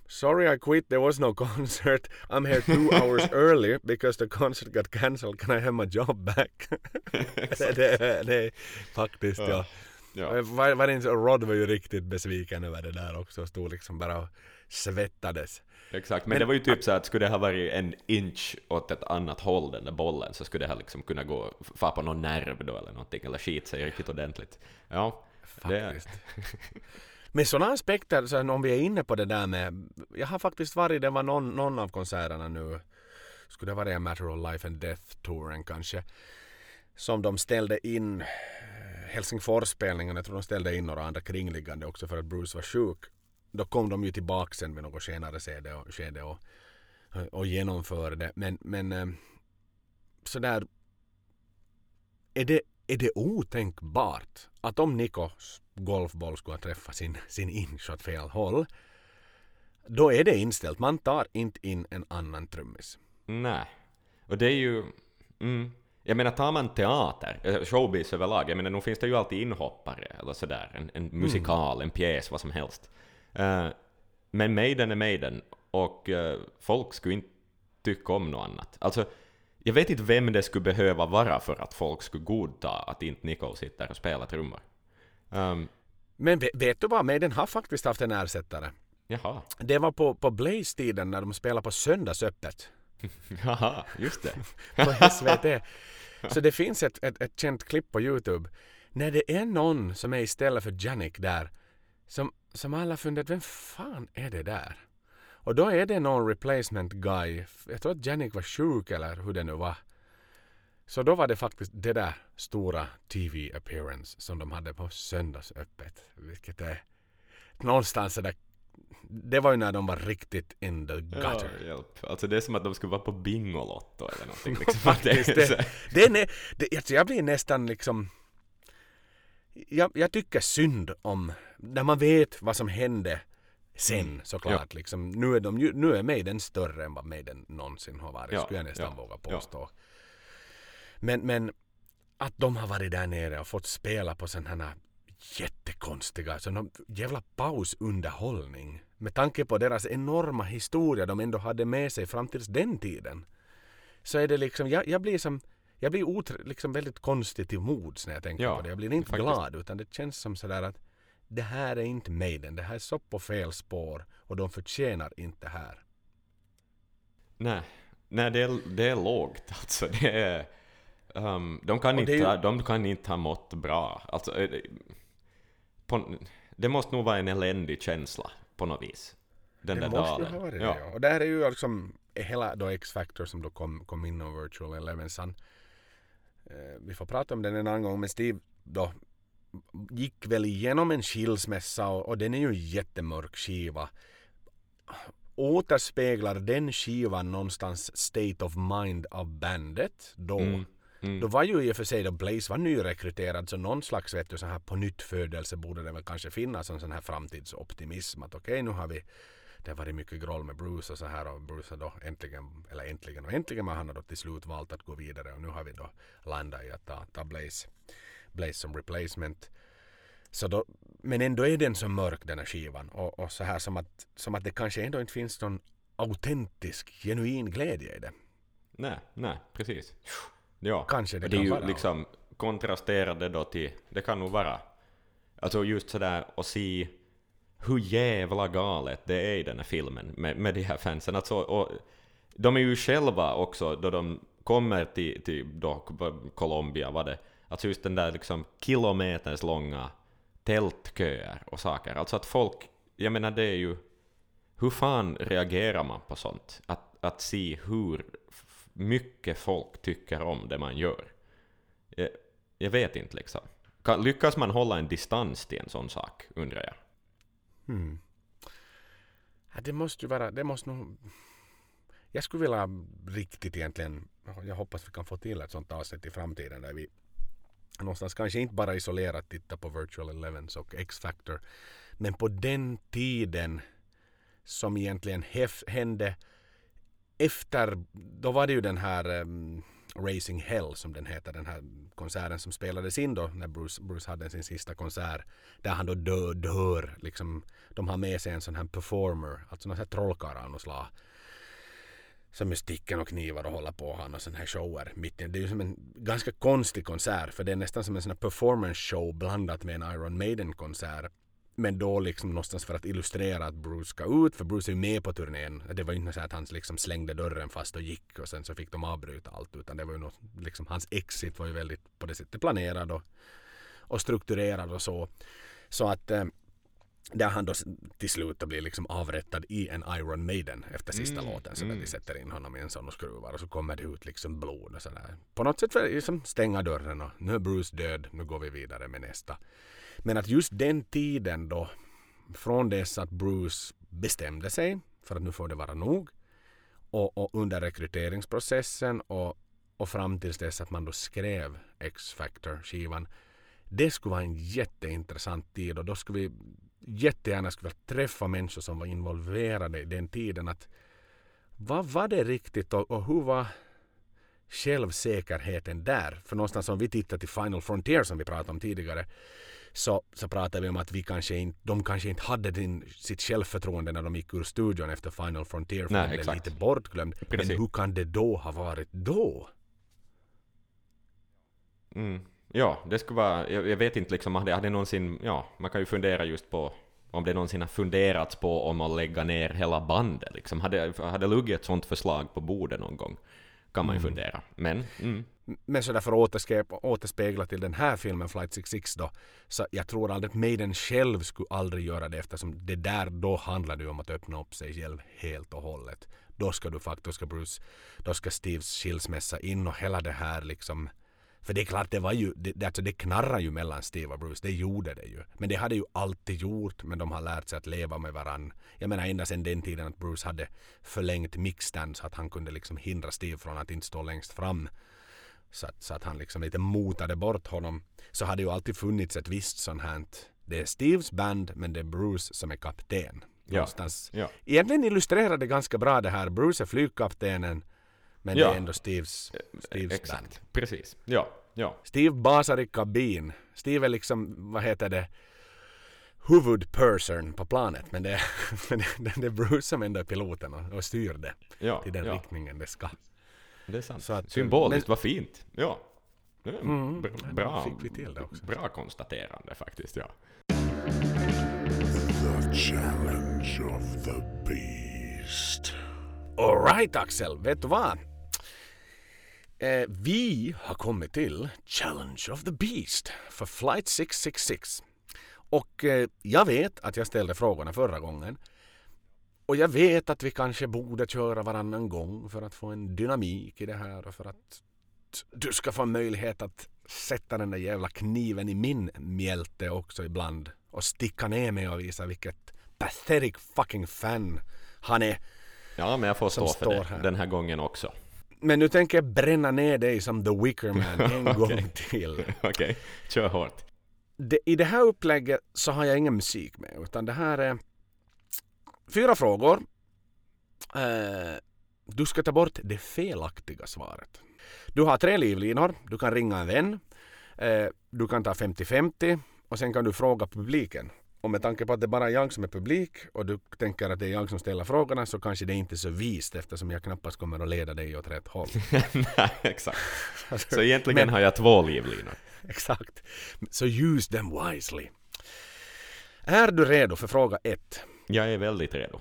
Sorry I quit, there was no [LAUGHS] concert. I'm here two [LAUGHS] hours early because the concert got cancelled. Can I have my job back? [LAUGHS] det, det, det, faktiskt ja. ja. Var, var Rod var ju riktigt besviken över det där också. Stod liksom bara och svettades. Exakt, men, men, det var ju typ så att skulle det ha varit en inch åt ett annat håll den där bollen så skulle det ha liksom kunnat gå, få på någon nerv då eller någonting eller skit sig riktigt ordentligt. Ja, faktiskt. Med sådana aspekter, så om vi är inne på det där med... Jag har faktiskt varit, det var någon, någon av konserterna nu, skulle det vara en Matter of Life and Death-touren kanske, som de ställde in eh, Helsingfors-spelningen, jag tror de ställde in några andra kringliggande också för att Bruce var sjuk. Då kom de ju tillbaka sen vid något senare skede och, skede och, och genomförde. Men, men eh, sådär... Är det, är det otänkbart att om Nikos golfboll skulle träffa sin, sin inch åt fel håll, då är det inställt. Man tar inte in en annan trummis. Nej. Och det är ju... Mm. Jag menar, tar man teater, eh, showbiz överlag, jag menar, nu finns det ju alltid inhoppare eller sådär, en, en mm. musikal, mm. en pjäs, vad som helst. Uh, men Maiden är Maiden, och uh, folk skulle inte tycka om något annat. Alltså, jag vet inte vem det skulle behöva vara för att folk skulle godta att inte Nicole sitter och spelar trummor. Um, men vet, du vad, Maiden har faktiskt haft en ersättare. Jaha. Det var på, på Blaze-tiden när de spelade på söndagsöppet. [LAUGHS] Jaha, just det. [LAUGHS] på SVT. Så det finns ett, ett, ett känt klipp på Youtube när det är någon som är istället för Janik där som, som alla funderat, vem fan är det där? Och då är det någon replacement guy. Jag tror att Janik var sjuk eller hur det nu var. Så då var det faktiskt det där stora TV appearance som de hade på söndagsöppet. Vilket är någonstans där det var ju när de var riktigt in the gutter. Ja, hjälp. Alltså det är som att de skulle vara på Bingolotto eller någonting. [LAUGHS] Liksom. Faktiskt, det, det, är nä, det, alltså jag blir nästan liksom... Jag, jag, tycker synd om när man vet vad som hände sen mm. såklart. Ja. Liksom, nu, är de, nu är Maiden större än vad Maiden någonsin har varit, ja. skulle jag nästan ja. våga påstå. Ja. Men, men att de har varit där nere och fått spela på sådana här jättekonstiga, sån jävla pausunderhållning. Med tanke på deras enorma historia de ändå hade med sig fram till den tiden. Så är det liksom, jag, jag blir som, jag blir otre, liksom väldigt konstig till mods när jag tänker ja, på det. Jag blir inte faktiskt. glad utan det känns som sådär att det här är inte Maiden, det här är så på fel spår och de förtjänar inte här. Nej, nej det, är, det är lågt alltså. Det är, Um, de, kan inte, ju... de kan inte ha mått bra. Alltså, eh, på, det måste nog vara en eländig känsla på något vis. Den det där måste varit ja. det, ja. Och där är ju liksom hela då X-Factor som då kom, kom in och Virtual Elevensan. Eh, vi får prata om den en annan gång men Steve då gick väl igenom en skilsmässa och, och den är ju en jättemörk skiva. Återspeglar den skivan någonstans state of mind av bandet då? Mm. Mm. Då var ju i och för sig då Blaze var nyrekryterad så någon slags vet du, så här på nytt födelse borde det väl kanske finnas en sån här framtidsoptimism att okej okay, nu har vi det har varit mycket groll med Bruce och så här och Bruce har då äntligen, eller äntligen och äntligen men han har då till slut valt att gå vidare och nu har vi då landat i att ta, ta Blaze, Blaze som replacement. Så då, men ändå är den så mörk den här skivan och, och så här som att, som att det kanske ändå inte finns någon autentisk, genuin glädje i det. Nej, nej, precis. Ja, Kanske det och det är kan ju vara. liksom kontrasterade då till, det kan nog vara, alltså just sådär att se hur jävla galet det är i den här filmen med, med de här fansen. Alltså, och de är ju själva också, då de kommer till, till då, Colombia, var det, alltså just den där liksom kilometers långa tältköer och saker. Alltså att folk, jag menar det är ju, hur fan reagerar man på sånt? Att, att se hur mycket folk tycker om det man gör. Jag, jag vet inte liksom. Kan, lyckas man hålla en distans till en sån sak, undrar jag. Hmm. Ja, det måste ju vara, det måste nog... Jag skulle vilja riktigt egentligen, jag hoppas vi kan få till ett sånt avsnitt i framtiden där vi någonstans kanske inte bara isolerat titta på Virtual Elevens och X-Factor men på den tiden som egentligen hef, hände efter, då var det ju den här um, Racing Hell som den heter, den här konserten som spelades in då när Bruce, Bruce hade sin sista konsert. Där han då dör, dör liksom. De har med sig en sån här performer, alltså någon sån här trollkarl av något slag. Som med sticken och knivar och håller på han och sån här shower mitt i. Det är ju som en ganska konstig konsert för det är nästan som en sån här performance show blandat med en Iron Maiden konsert. Men då liksom någonstans för att illustrera att Bruce ska ut, för Bruce är ju med på turnén. Det var ju inte så att han liksom slängde dörren fast och gick och sen så fick de avbryta allt utan det var ju något, liksom hans exit var ju väldigt på det sättet planerad och, och strukturerad och så. Så att eh, där han då till slut blir liksom avrättad i en Iron Maiden efter sista Mm, låten så där mm. de sätter in honom i en sån och skruvar och så kommer det ut liksom blod och sådär. På något sätt för att liksom stänga dörren och nu är Bruce död, nu går vi vidare med nästa. Men att just den tiden då, från dess att Bruce bestämde sig för att nu får det vara nog och, och under rekryteringsprocessen och, och fram tills dess att man då skrev X-Factor-skivan. Det skulle vara en jätteintressant tid och då skulle vi jättegärna skulle träffa människor som var involverade i den tiden. Att vad var det riktigt och, och hur var självsäkerheten där? För någonstans om vi tittar till Final Frontier som vi pratade om tidigare så, så pratade vi om att vi kanske inte, de kanske inte hade din, sitt självförtroende när de gick ur studion efter Final Frontier för Nej, de blev exakt. lite bortglömd. Precis. Men hur kan det då ha varit då? Mm. Ja, det skulle vara, jag, jag vet inte liksom, hade, hade någonsin, ja, man kan ju fundera just på om det någonsin har funderats på om att lägga ner hela bandet liksom. Hade, hade luggit ett sånt förslag på bordet någon gång? Kan man ju fundera. Men, mm, men så därför att återspegla till den här filmen Flight 66 då. Så jag tror aldrig att Maiden själv skulle aldrig göra det eftersom det där då handlar det ju om att öppna upp sig själv helt och hållet. Då ska du faktiskt, då ska Bruce, då ska Steves skilsmässa in och hela det här liksom. För det är klart, det var ju, det, det, alltså det knarrar ju mellan Steve och Bruce, det gjorde det ju. Men det hade ju alltid gjort, men de har lärt sig att leva med varann. Jag menar ända sedan den tiden att Bruce hade förlängt mixstand så att han kunde liksom hindra Steve från att inte stå längst fram. Så att, så att han liksom lite motade bort honom. Så hade ju alltid funnits ett visst sånt här. Det är Steves band men det är Bruce som är kapten. Ja. Någonstans. ja. Egentligen illustrerar det ganska bra det här. Bruce är flygkaptenen men Ja. det är ändå Steves, Steves band. Exakt, precis. Ja, ja. Steve basar i kabin. Steve är liksom, vad heter det, huvudperson på planet. Men det, är- [LAUGHS] det, är Bruce som ändå är piloten och, och styr det Ja, till den riktningen det ska. Det är sant. Så att- Symboliskt, men- vad fint. Ja. Mm, bra, då fick vi till det också. bra konstaterande faktiskt, ja. The challenge of the beast. Alright Axel, vet du vad? Eh, vi har kommit till Challenge of the Beast för Flight 666. Och eh, jag vet att jag ställde frågorna förra gången. Och jag vet att vi kanske borde köra varannan gång för att få en dynamik i det här och för att du ska få möjlighet att sätta den där jävla kniven i min mjälte också ibland och sticka ner mig och visa vilket pathetic fucking fan han är. Ja, men jag får stå för det här. den här gången också. Men nu tänker jag bränna ner dig som The Wicker Man en [LAUGHS] gång till. [LAUGHS] Okej, kör hårt. Det, I det här upplägget så har jag ingen musik med utan det här är fyra frågor. Eh, du ska ta bort det felaktiga svaret. Du har tre livlinor. Du kan ringa en vän. Eh, du kan ta 50-50 och sen kan du fråga publiken. Och med tanke på att det bara är jag som är publik och du tänker att det är jag som ställer frågorna så kanske det inte är så vist eftersom jag knappast kommer att leda dig åt rätt håll. [LAUGHS] Nej, exakt. [LAUGHS] Så egentligen har jag två livlinor. Exakt. Så use them wisely. Är du redo för fråga ett? Jag är väldigt redo.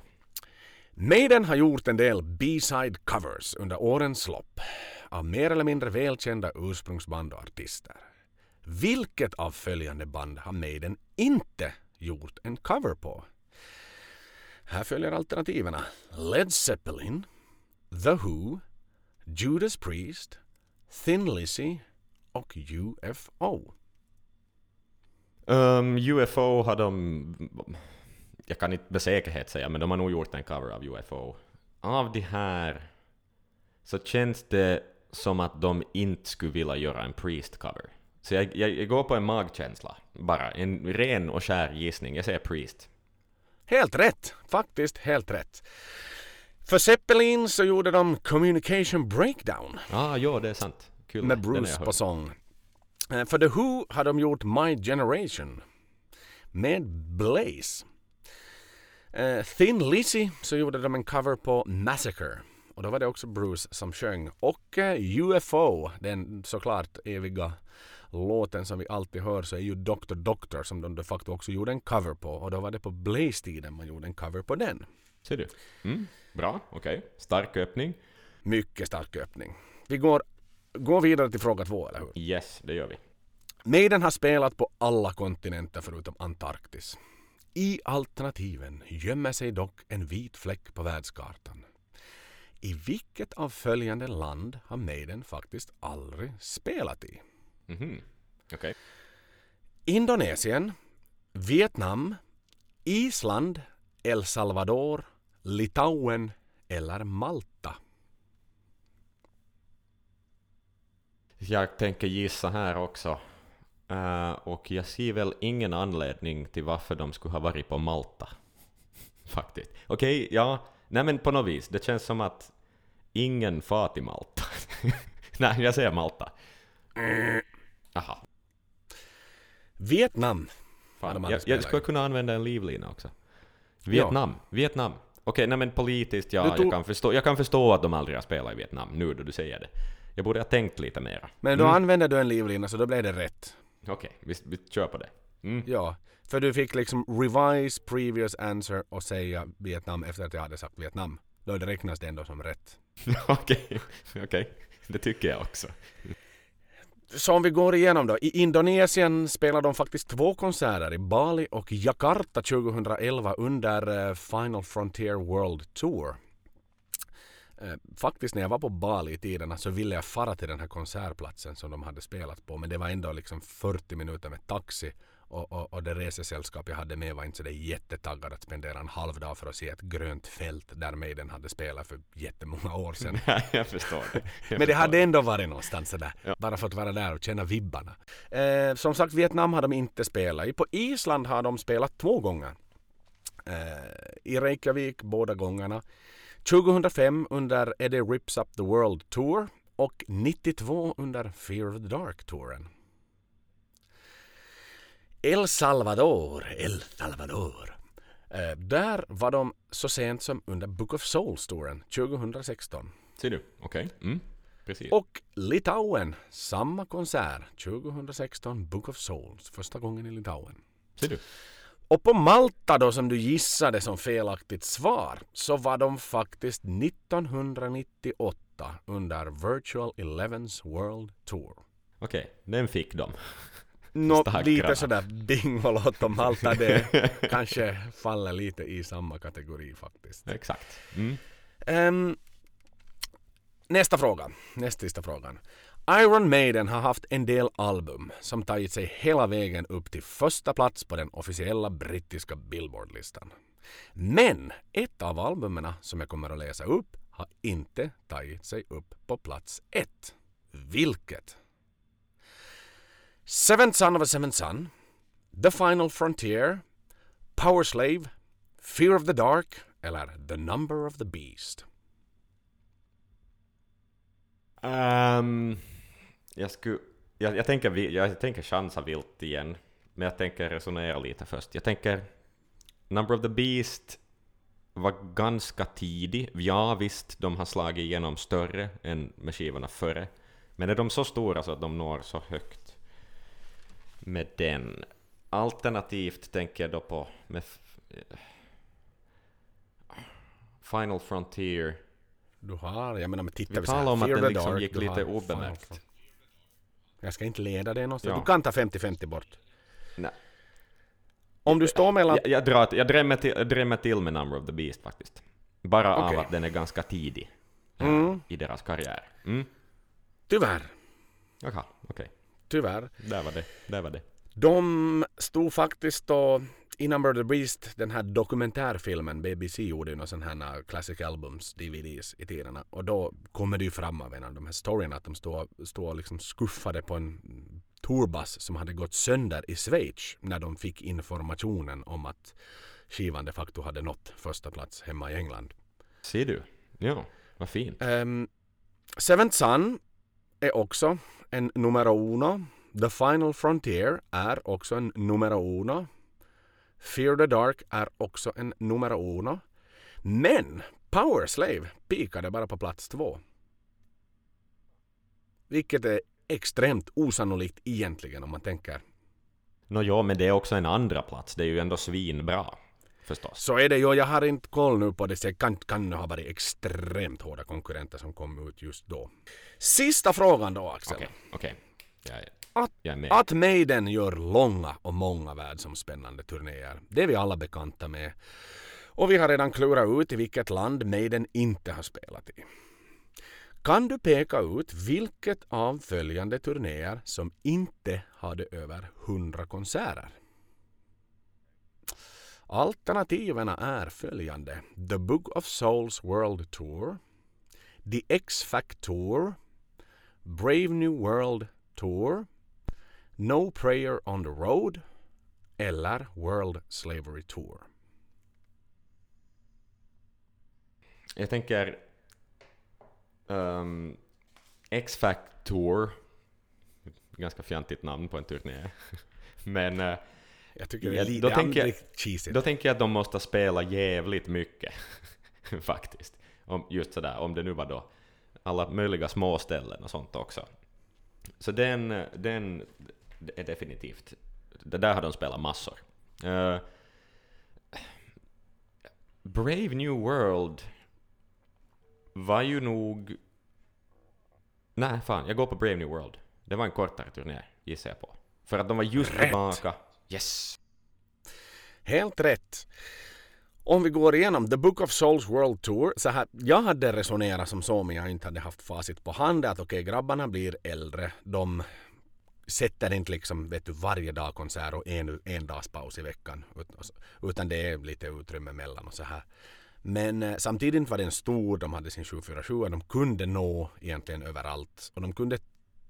Maiden har gjort en del B-side covers under årens lopp av mer eller mindre välkända ursprungsband och artister. Vilket av följande band har Maiden inte gjort en cover på? Här följer alternativen. Led Zeppelin, The Who, Judas Priest, Thin Lizzy och UFO. Um, UFO har de... Jag kan inte med säkerhet säga, men de har nog gjort en cover av UFO. Av de här så känns det som att de inte skulle vilja göra en Priest-cover. Så jag, jag, jag går på en magkänsla, bara. En ren och skär gissning. Jag säger Priest. Helt rätt! Faktiskt helt rätt. För Zeppelin så gjorde de Communication Breakdown Ah, ja, det är sant. Kul. med Bruce på sång. Eh, För The Who har de gjort My Generation med Blaze. Eh, Thin Lizzy så gjorde de en cover på Massacre och då var det också Bruce som sjöng. Och eh, UFO, den såklart eviga låten som vi alltid hör så är ju Dr. Doctor som de de facto också gjorde en cover på och då var det på Blaze-tiden man gjorde en cover på den. Ser du? Mm, bra, okej. Stark öppning. Mycket stark öppning. Vi går, går vidare till fråga två, eller hur? Yes, det gör vi. Maiden har spelat på alla kontinenter förutom Antarktis. I alternativen gömmer sig dock en vit fläck på världskartan. I vilket av följande land har Maiden faktiskt aldrig spelat i? Mhm. Okej. Indonesien, Vietnam, Island, El Salvador, Litauen eller Malta? Jag tänker gissa här också. Eh, och jag ser väl ingen anledning till varför de skulle ha varit på Malta. [LAUGHS] Faktiskt. Okej, ja. Nej men på något vis. Det känns som att ingen far till Malta. [LAUGHS] Nej, jag säger Malta. Aha. Vietnam. Ja, Fan. Jag, jag skulle kunna använda en livlina också. Vietnam. Vietnam. Okej, nej men politiskt, ja, tog- jag, kan förstå, jag kan förstå att de aldrig har spelat i Vietnam, nu då du säger det. Jag borde ha tänkt lite mera. Men då Mm. använde du en livlina så då blev det rätt. Okej, vi, vi kör på det. Mm. Ja, för du fick liksom revise previous answer och säga Vietnam efter att jag hade sagt Vietnam. Då det räknas det ändå som rätt. [LAUGHS] Okej, okej. Det tycker jag också. Så om vi går igenom då. I Indonesien spelar de faktiskt två konserter i Bali och Jakarta 2011 under eh, Final Frontier World Tour. Eh, Faktiskt när jag var på Bali i tiderna så ville jag fara till den här konsertplatsen som de hade spelat på men det var ändå liksom 40 minuter med taxi och, och, och det resesällskap jag hade med var inte så jättetaggad att spendera en halv dag för att se ett grönt fält där Maiden hade spelat för jättemånga år sedan. [LAUGHS] Nej, jag förstår det. Jag Men det förstår hade ändå varit någonstans sådär. Ja. Bara för att vara där och känna vibbarna. Eh, som sagt, Vietnam har de inte spelat i. På Island har de spelat två gånger. Eh, I Reykjavik båda gångerna. 2005 under Eddie Rips Up the World Tour och 92 under Fear of the Dark-touren. El Salvador, El Salvador. Eh, där var de så sent som under Book of Souls-touren 2016. Ser du? Okej. Mm. Precis. Och Litauen, samma konsert 2016, Book of Souls, första gången i Litauen. Ser du? Och på Malta då som du gissade som felaktigt svar så var de faktiskt 1998 under Virtual Elevens World Tour. Okej, den fick de. Nå, lite sådär Bingolotto Malta, det [LAUGHS] kanske faller lite i samma kategori faktiskt. Exakt. Mm. Ehm, nästa fråga, näst sista frågan. Iron Maiden har haft en del album som tagit sig hela vägen upp till första plats på den officiella brittiska Billboard-listan. Men ett av albumen som jag kommer att läsa upp har inte tagit sig upp på plats ett. Vilket? Seventh Son of a Seventh Son, The Final Frontier, Power Slave, Fear of the Dark eller The Number of the Beast. Um jag, skulle, jag, jag, tänker, jag tänker chansa vilt igen, men jag tänker resonera lite först. Jag tänker Number of the Beast var ganska tidig. Ja, visst, de har slagit igenom större än med skivorna före. Men är de så stora så att de når så högt med den? Alternativt tänker jag då på med f- Final Frontier. Du har, jag menar men tittar Vi vi talar om att den liksom Dark, gick lite obemärkt. Jag ska inte leda det någonstans. Ja. Du kan ta 50-50 bort. Nej. Om du står mellan... Jag, jag, drar, jag drämmer till, jag drämmer till med Number of the Beast faktiskt. Bara Okej. av att den är ganska tidig Mm. i deras karriär. Mm. Tyvärr, Jaha, okej. tyvärr. Där var det. Där var det. De stod faktiskt då i Number of the Beast, den här dokumentärfilmen, BBC gjorde ju några sådana här Classic Albums, DVDs i tiderna. Och då kommer det ju fram av en av de här storyna att de stod och liksom skuffade på en turbass som hade gått sönder i Schweiz när de fick informationen om att skivan de facto hade nått första plats hemma i England. Ser du? Ja, vad fint. Um, Seventh Son är också en numero uno. The Final Frontier är också en numero uno. Fear the Dark är också en numero uno. Men Power Slave pikade bara på plats två. Vilket är extremt osannolikt egentligen om man tänker. Nå ja, men det är också en andra plats. Det är ju ändå svinbra. Förstås. Så är det ju, jag har inte koll nu på det, så det kan, kan ha varit extremt hårda konkurrenter som kom ut just då. Sista frågan då Axel. Okej, okej. Jag, är- Att, jag är med. att Maiden gör långa och många världsomspännande turnéer, det är vi alla bekanta med. Och vi har redan klurat ut i vilket land Maiden inte har spelat i. Kan du peka ut vilket av följande turnéer som inte hade över 100 konserter? Alternativen är följande. The Book of Souls World Tour, The X-Fact Tour, Brave New World Tour, No Prayer on the Road eller World Slavery Tour. Jag tänker... Um, X-Factor. Ganska fjantigt namn på en turné. [LAUGHS] Men eh, Jag tycker det är lite då tänker cheesy. då tänker jag att de måste spela jävligt mycket. [LAUGHS] Faktiskt. Om, just sådär, om det nu var då alla möjliga småställen och sånt också. Så den, den definitivt... Det där har de spelat massor. Eh, Brave New World var ju nog... Nej, fan, jag går på Brave New World. Det var en kortare turné, gissar jag på. För att de var just Rätt. tillbaka. Yes! Helt rätt. Om vi går igenom The Book of Souls World Tour. Så här, jag hade resonerat som så, men jag inte hade haft facit på hand. Att okej, grabbarna blir äldre. De sätter inte liksom, vet du, varje dag konsert och en, en dags paus i veckan. Utan det är lite utrymme mellan och så här. Men eh, samtidigt var den stor. De hade sin 747 och de kunde nå egentligen överallt. Och de kunde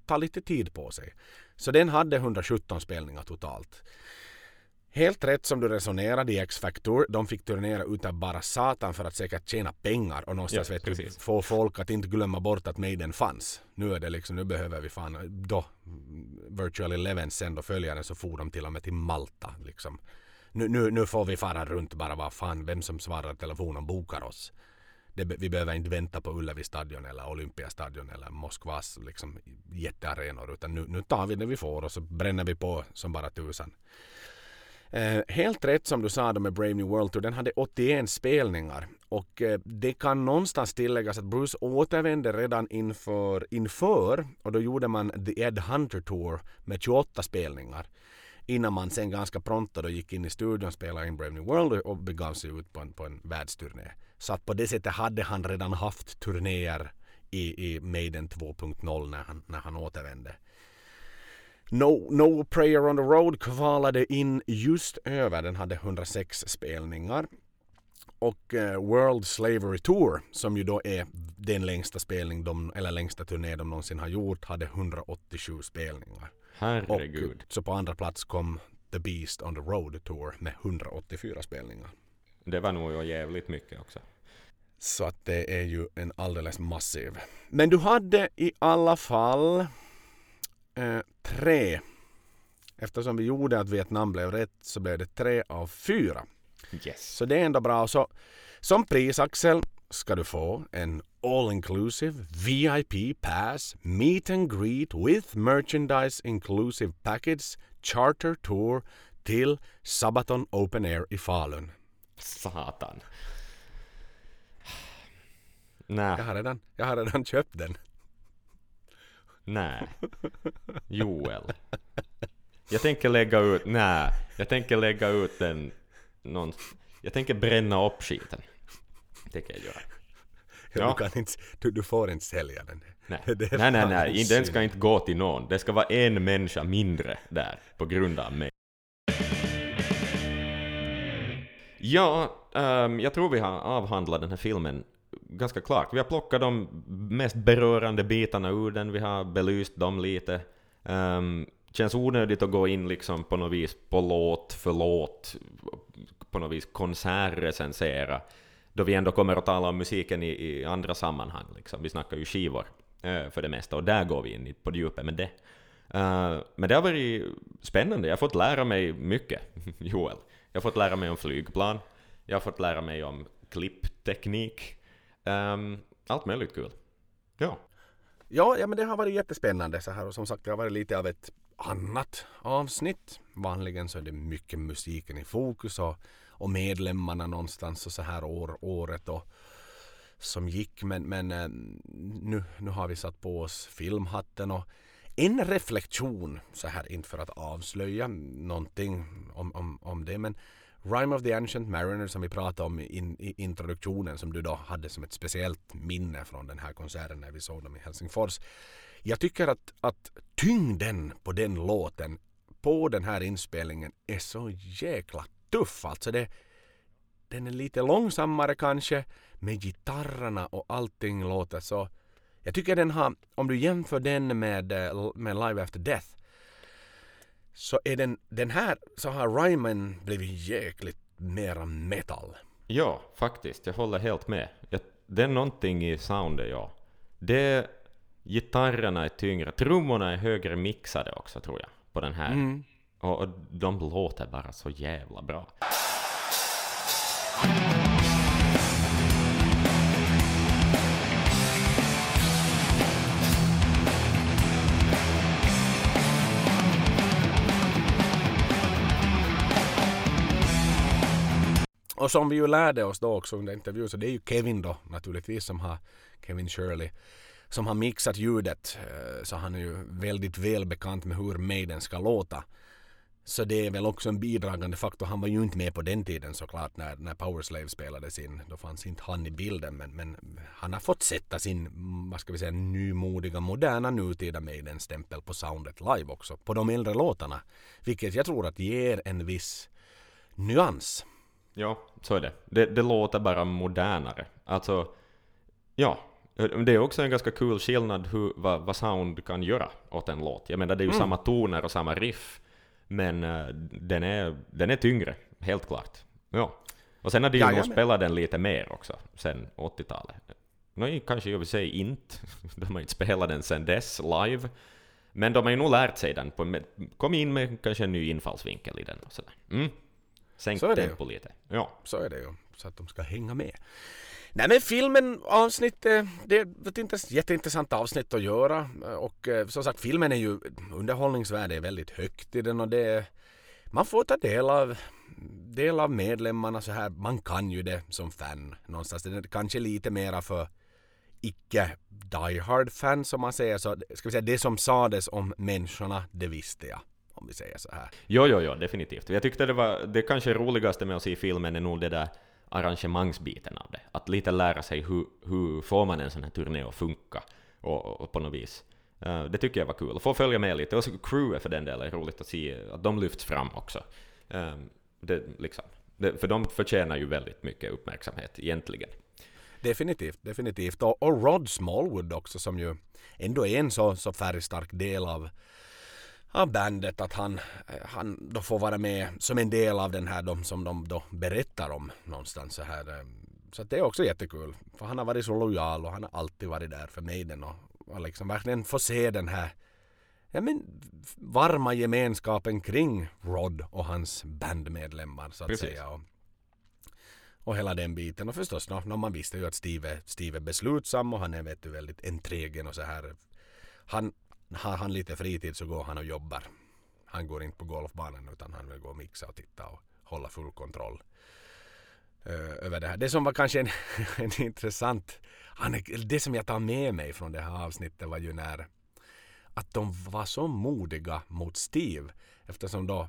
ta lite tid på sig. Så den hade 117 spelningar totalt. Helt rätt som du resonerade i X-Factor. De fick turnera utav bara satan för att säkert tjäna pengar och någonstans Ja, vet du, få folk att inte glömma bort att Maiden fanns. Nu är det liksom, nu behöver vi fan, då Virtual Eleven sen då följaren så for de till och med till Malta liksom. Nu, nu, nu får vi fara runt bara vad fan, vem som svarar telefonen bokar oss. Det, vi behöver inte vänta på Ullevi stadion eller Olympiastadion eller Moskvas liksom, jättearenor utan nu, nu tar vi det vi får och så bränner vi på som bara tusan. Eh, helt rätt som du sa då med Brave New World Tour, den hade 81 spelningar. Och eh, det kan någonstans tilläggas att Bruce återvände redan inför, inför och då gjorde man The Ed Hunter Tour med 28 spelningar. Innan man sen ganska pronto då gick in i studion, spelade in Brave New World och begav sig ut på en, på en världsturné. Så att på det sättet hade han redan haft turnéer i, i Maiden 2.0 när han, när han återvände. No, no Prayer on the Road kvalade in just över. Den hade 106 spelningar. Och uh, World Slavery Tour, som ju då är den längsta spelning de, eller längsta turné de någonsin har gjort, hade 187 spelningar. Herregud. Och så på andra plats kom The Beast on the Road Tour med 184 spelningar. Det var nog jävligt mycket också. Så att det är ju en alldeles massiv. Men du hade i alla fall eh, tre. Eftersom vi gjorde att Vietnam blev rätt så blev det tre av fyra. Yes. Så det är ändå bra. Så, som pris Axel ska du få en all inclusive VIP pass meet and greet with merchandise inclusive package charter tour till Sabaton Open Air i Falun. Satan. [SIGHS] Nej, Jag har redan, jag har redan köpt den. Nej. Joel. Jag tänker lägga ut, nej. Jag tänker lägga ut den någon, jag tänker bränna upp skiten. Tänker jag göra. Ja. Du, kan inte, du, du får inte sälja den. Nej, [LAUGHS] nej, nej, nej. den ska inte gå till någon. Det ska vara en människa mindre där på grund av mig. Ja, ehm, jag tror vi har avhandlat den här filmen ganska klart. Vi har plockat de mest berörande bitarna ur den, vi har belyst dem lite. Um, känns onödigt att gå in liksom på något vis på låt för låt, på något vis konsertrecensera, då vi ändå kommer att tala om musiken i, i andra sammanhang. Liksom. Vi snackar ju skivor uh, för det mesta, och där går vi in på djupet med det. Uh, men det har varit spännande, jag har fått lära mig mycket, [LAUGHS] Joel. Jag har fått lära mig om flygplan, jag har fått lära mig om klippteknik, Ehm, allt möjligt kul. Ja. Ja, ja, men det har varit jättespännande så här och som sagt det har varit lite av ett annat avsnitt. Vanligen så är det mycket musiken i fokus och, och medlemmarna någonstans och så här år, året och som gick men, men eh, nu, nu har vi satt på oss filmhatten och en reflektion så här inte för att avslöja någonting om, om, om det men Rime of the Ancient Mariner som vi pratade om i, in, i introduktionen som du då hade som ett speciellt minne från den här konserten när vi såg dem i Helsingfors. Jag tycker att, att tyngden på den låten på den här inspelningen är så jäkla tuff. Alltså det, den är lite långsammare kanske med gitarrerna och allting låter så. Jag tycker den har, om du jämför den med, eh, med Live After Death så är den, den här så har rhymen blivit jäkligt mera metal. Ja, faktiskt. Jag håller helt med. Jag, det är någonting i soundet, ja. Det, gitarrerna är tyngre, trummorna är högre mixade också, tror jag, på den här. Mm. Och, och de låter bara så jävla bra. Och som vi ju lärde oss då också under intervjun så det är ju Kevin då naturligtvis som har Kevin Shirley som har mixat ljudet eh, så han är ju väldigt välbekant med hur Maiden ska låta. Så det är väl också en bidragande faktor. Han var ju inte med på den tiden såklart när, när Powerslave spelades in. Då fanns inte han i bilden men, men han har fått sätta sin, vad ska vi säga, nymodiga, moderna, nutida Maiden-stämpel på soundet live också. På de äldre låtarna. Vilket jag tror att ger en viss nyans. Ja, så är det. Det, det låter bara modernare. Alltså, ja. Det är också en ganska kul skillnad hur, vad, vad sound kan göra åt en låt. Jag menar, det är ju Mm. samma toner och samma riff, men eh, den, är, den är tyngre, helt klart. Ja. Och sen har de ju nog spelat den lite mer också, sen 80-talet. No, kanske i och för sig inte. [LAUGHS] De har inte spelat den sen dess, live. Men de har ju nog lärt sig den. På, med, kom in med kanske en ny infallsvinkel i den och sådär. Mm. Sänk Så är det ju. tempo lite. Ja. Så är det ju. Så att de ska hänga med. Nej men filmen, avsnittet, det är ett intress- jätteintressant avsnitt att göra. Och eh, som sagt filmen är ju, underhållningsvärdet är väldigt högt i den och det man får ta del av, del av medlemmarna så här. Man kan ju det som fan någonstans. Det är kanske lite mera för icke Die Hard-fans om man säger så. Ska vi säga det som sades om människorna, det visste jag. Om vi säger så här. Jo, jo, jo, definitivt. Jag tyckte det var det kanske roligaste med att se filmen är nog det där arrangemangsbiten av det. Att lite lära sig hur, hur får man en sån här turné att funka och, och på något vis. Uh, det tycker jag var kul. Att få följa med lite. Och så crewet för den delen är roligt att se att de lyfts fram också. Um, det, liksom, det, för de förtjänar ju väldigt mycket uppmärksamhet egentligen. Definitivt, definitivt. Och, och Rod Smallwood också som ju ändå är en så, så färgstark del av, av bandet att han, han då får vara med som en del av den här de, som de då berättar om någonstans så här. eh, Så det är också jättekul. För han har varit så lojal och han har alltid varit där för Maiden och, och liksom verkligen få se den här ja, men, varma gemenskapen kring Rod och hans bandmedlemmar så att Precis. säga. Och, och hela den biten. Och förstås, no, no, man visste ju att Steve, Steve är beslutsam och han är vet du, väldigt entregen och så här. Han, har han lite fritid så går han och jobbar. Han går inte på golfbanan utan han vill gå och mixa och titta och hålla full kontroll eh, över det här. Det som var kanske en, [LAUGHS] en intressant, det som jag tar med mig från det här avsnittet var ju när att de var så modiga mot Steve eftersom då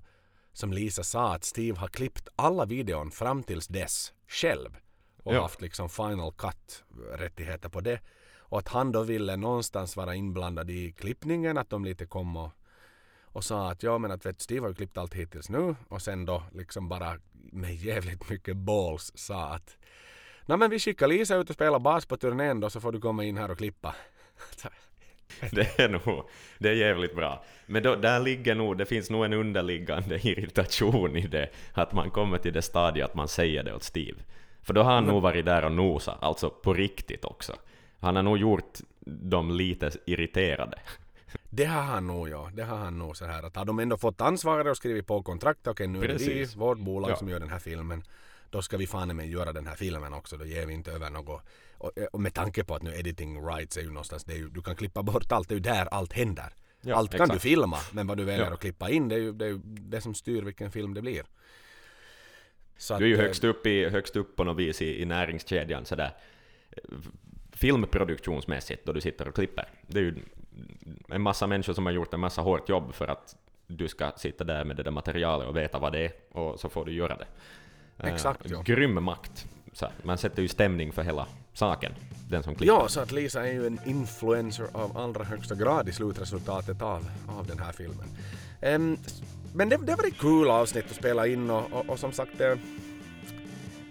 som Lisa sa att Steve har klippt alla videon fram tills dess själv och Ja. haft liksom final cut rättigheter på det och att han då ville någonstans vara inblandad i klippningen att de lite kom och, och sa att ja men att vet, Steve har ju klippt allt hittills nu och sen då liksom bara med jävligt mycket balls sa att Nej men vi skickar Lisa ut och spelar bas på turnén då så får du komma in här och klippa. [LAUGHS] Det är nog, det är jävligt bra. Men då, där ligger nog, det finns nog en underliggande [LAUGHS] irritation i det, att man kommer till det stadiet att man säger det åt Steve. För då har han nog varit där och nosa, alltså på riktigt också. Han har nog gjort dem lite irriterade. Det har han nog ja. Det har han nog så här att har de ändå fått ansvaret och skrivit på kontrakt. Okej nu är det vi, vårt bolag Ja. som gör den här filmen. Då ska vi fan med göra den här filmen också. Då ger vi inte över något. Och, och med tanke på att nu editing rights är ju någonstans. Det ju, du kan klippa bort allt. Det är ju där allt händer. Ja, allt kan exakt. du filma. Men vad du väljer Ja. att klippa in det är ju det, är ju det som styr vilken film det blir. Så Du är ju att, eh, högst upp, i, högst upp på något vis i, i näringskedjan sådär eh, filmproduktionsmässigt då du sitter och klipper. Det är ju en massa människor som har gjort en massa hårt jobb för att du ska sitta där med det där materialet och veta vad det är och så får du göra det. Eh, Exakt, ja. Grym makt. Så man sätter ju stämning för hela saken, den som klipper. Ja, så att Lisa är ju en influencer av allra högsta grad i slutresultatet av, av den här filmen. Ehm, men det, det var ett kul avsnitt att spela in och, och, och som sagt eh,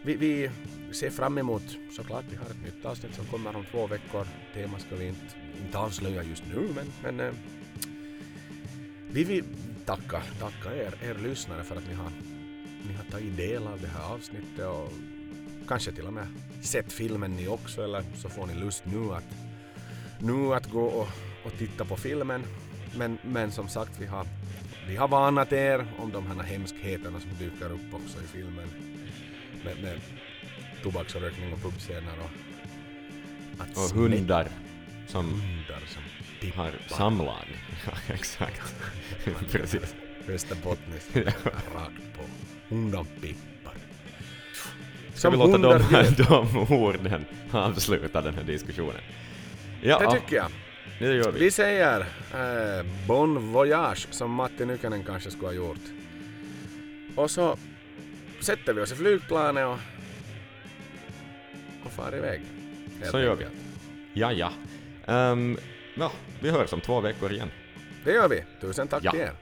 vi, vi ser fram emot såklart, vi har ett nytt avsnitt som kommer om två veckor. Tema ska vi inte, inte avslöja just nu men, men eh, vi vill tacka, tacka er, er lyssnare för att ni har, ni har tagit del av det här avsnittet och kanske till och med sett filmen ni också eller så får ni lust nu att, nu att gå och, och titta på filmen. Men, men som sagt, vi har, vi har varnat er om de här hemskheterna som dyker upp också i filmen. Med, med tobaksrökning och pubscener och att Och hundar som hundar som har samlag. [LAUGHS] Ja, exakt. [LAUGHS] Precis. österbottniskt [LAUGHS] rakt på. Hundan pippar. Ska vi låta hundar de, de orden avsluta den här diskussionen? Ja, Det tycker jag. det gör vi. Vi säger eh, Bon Voyage som Matti Nykänen kanske skulle ha gjort. Och så sätter vi oss i flygplanet och, och far iväg. Så gör vi. Ja, ja. Ehm, ja, vi hörs om två veckor igen. Det gör vi. Tusen tack Ja. till er.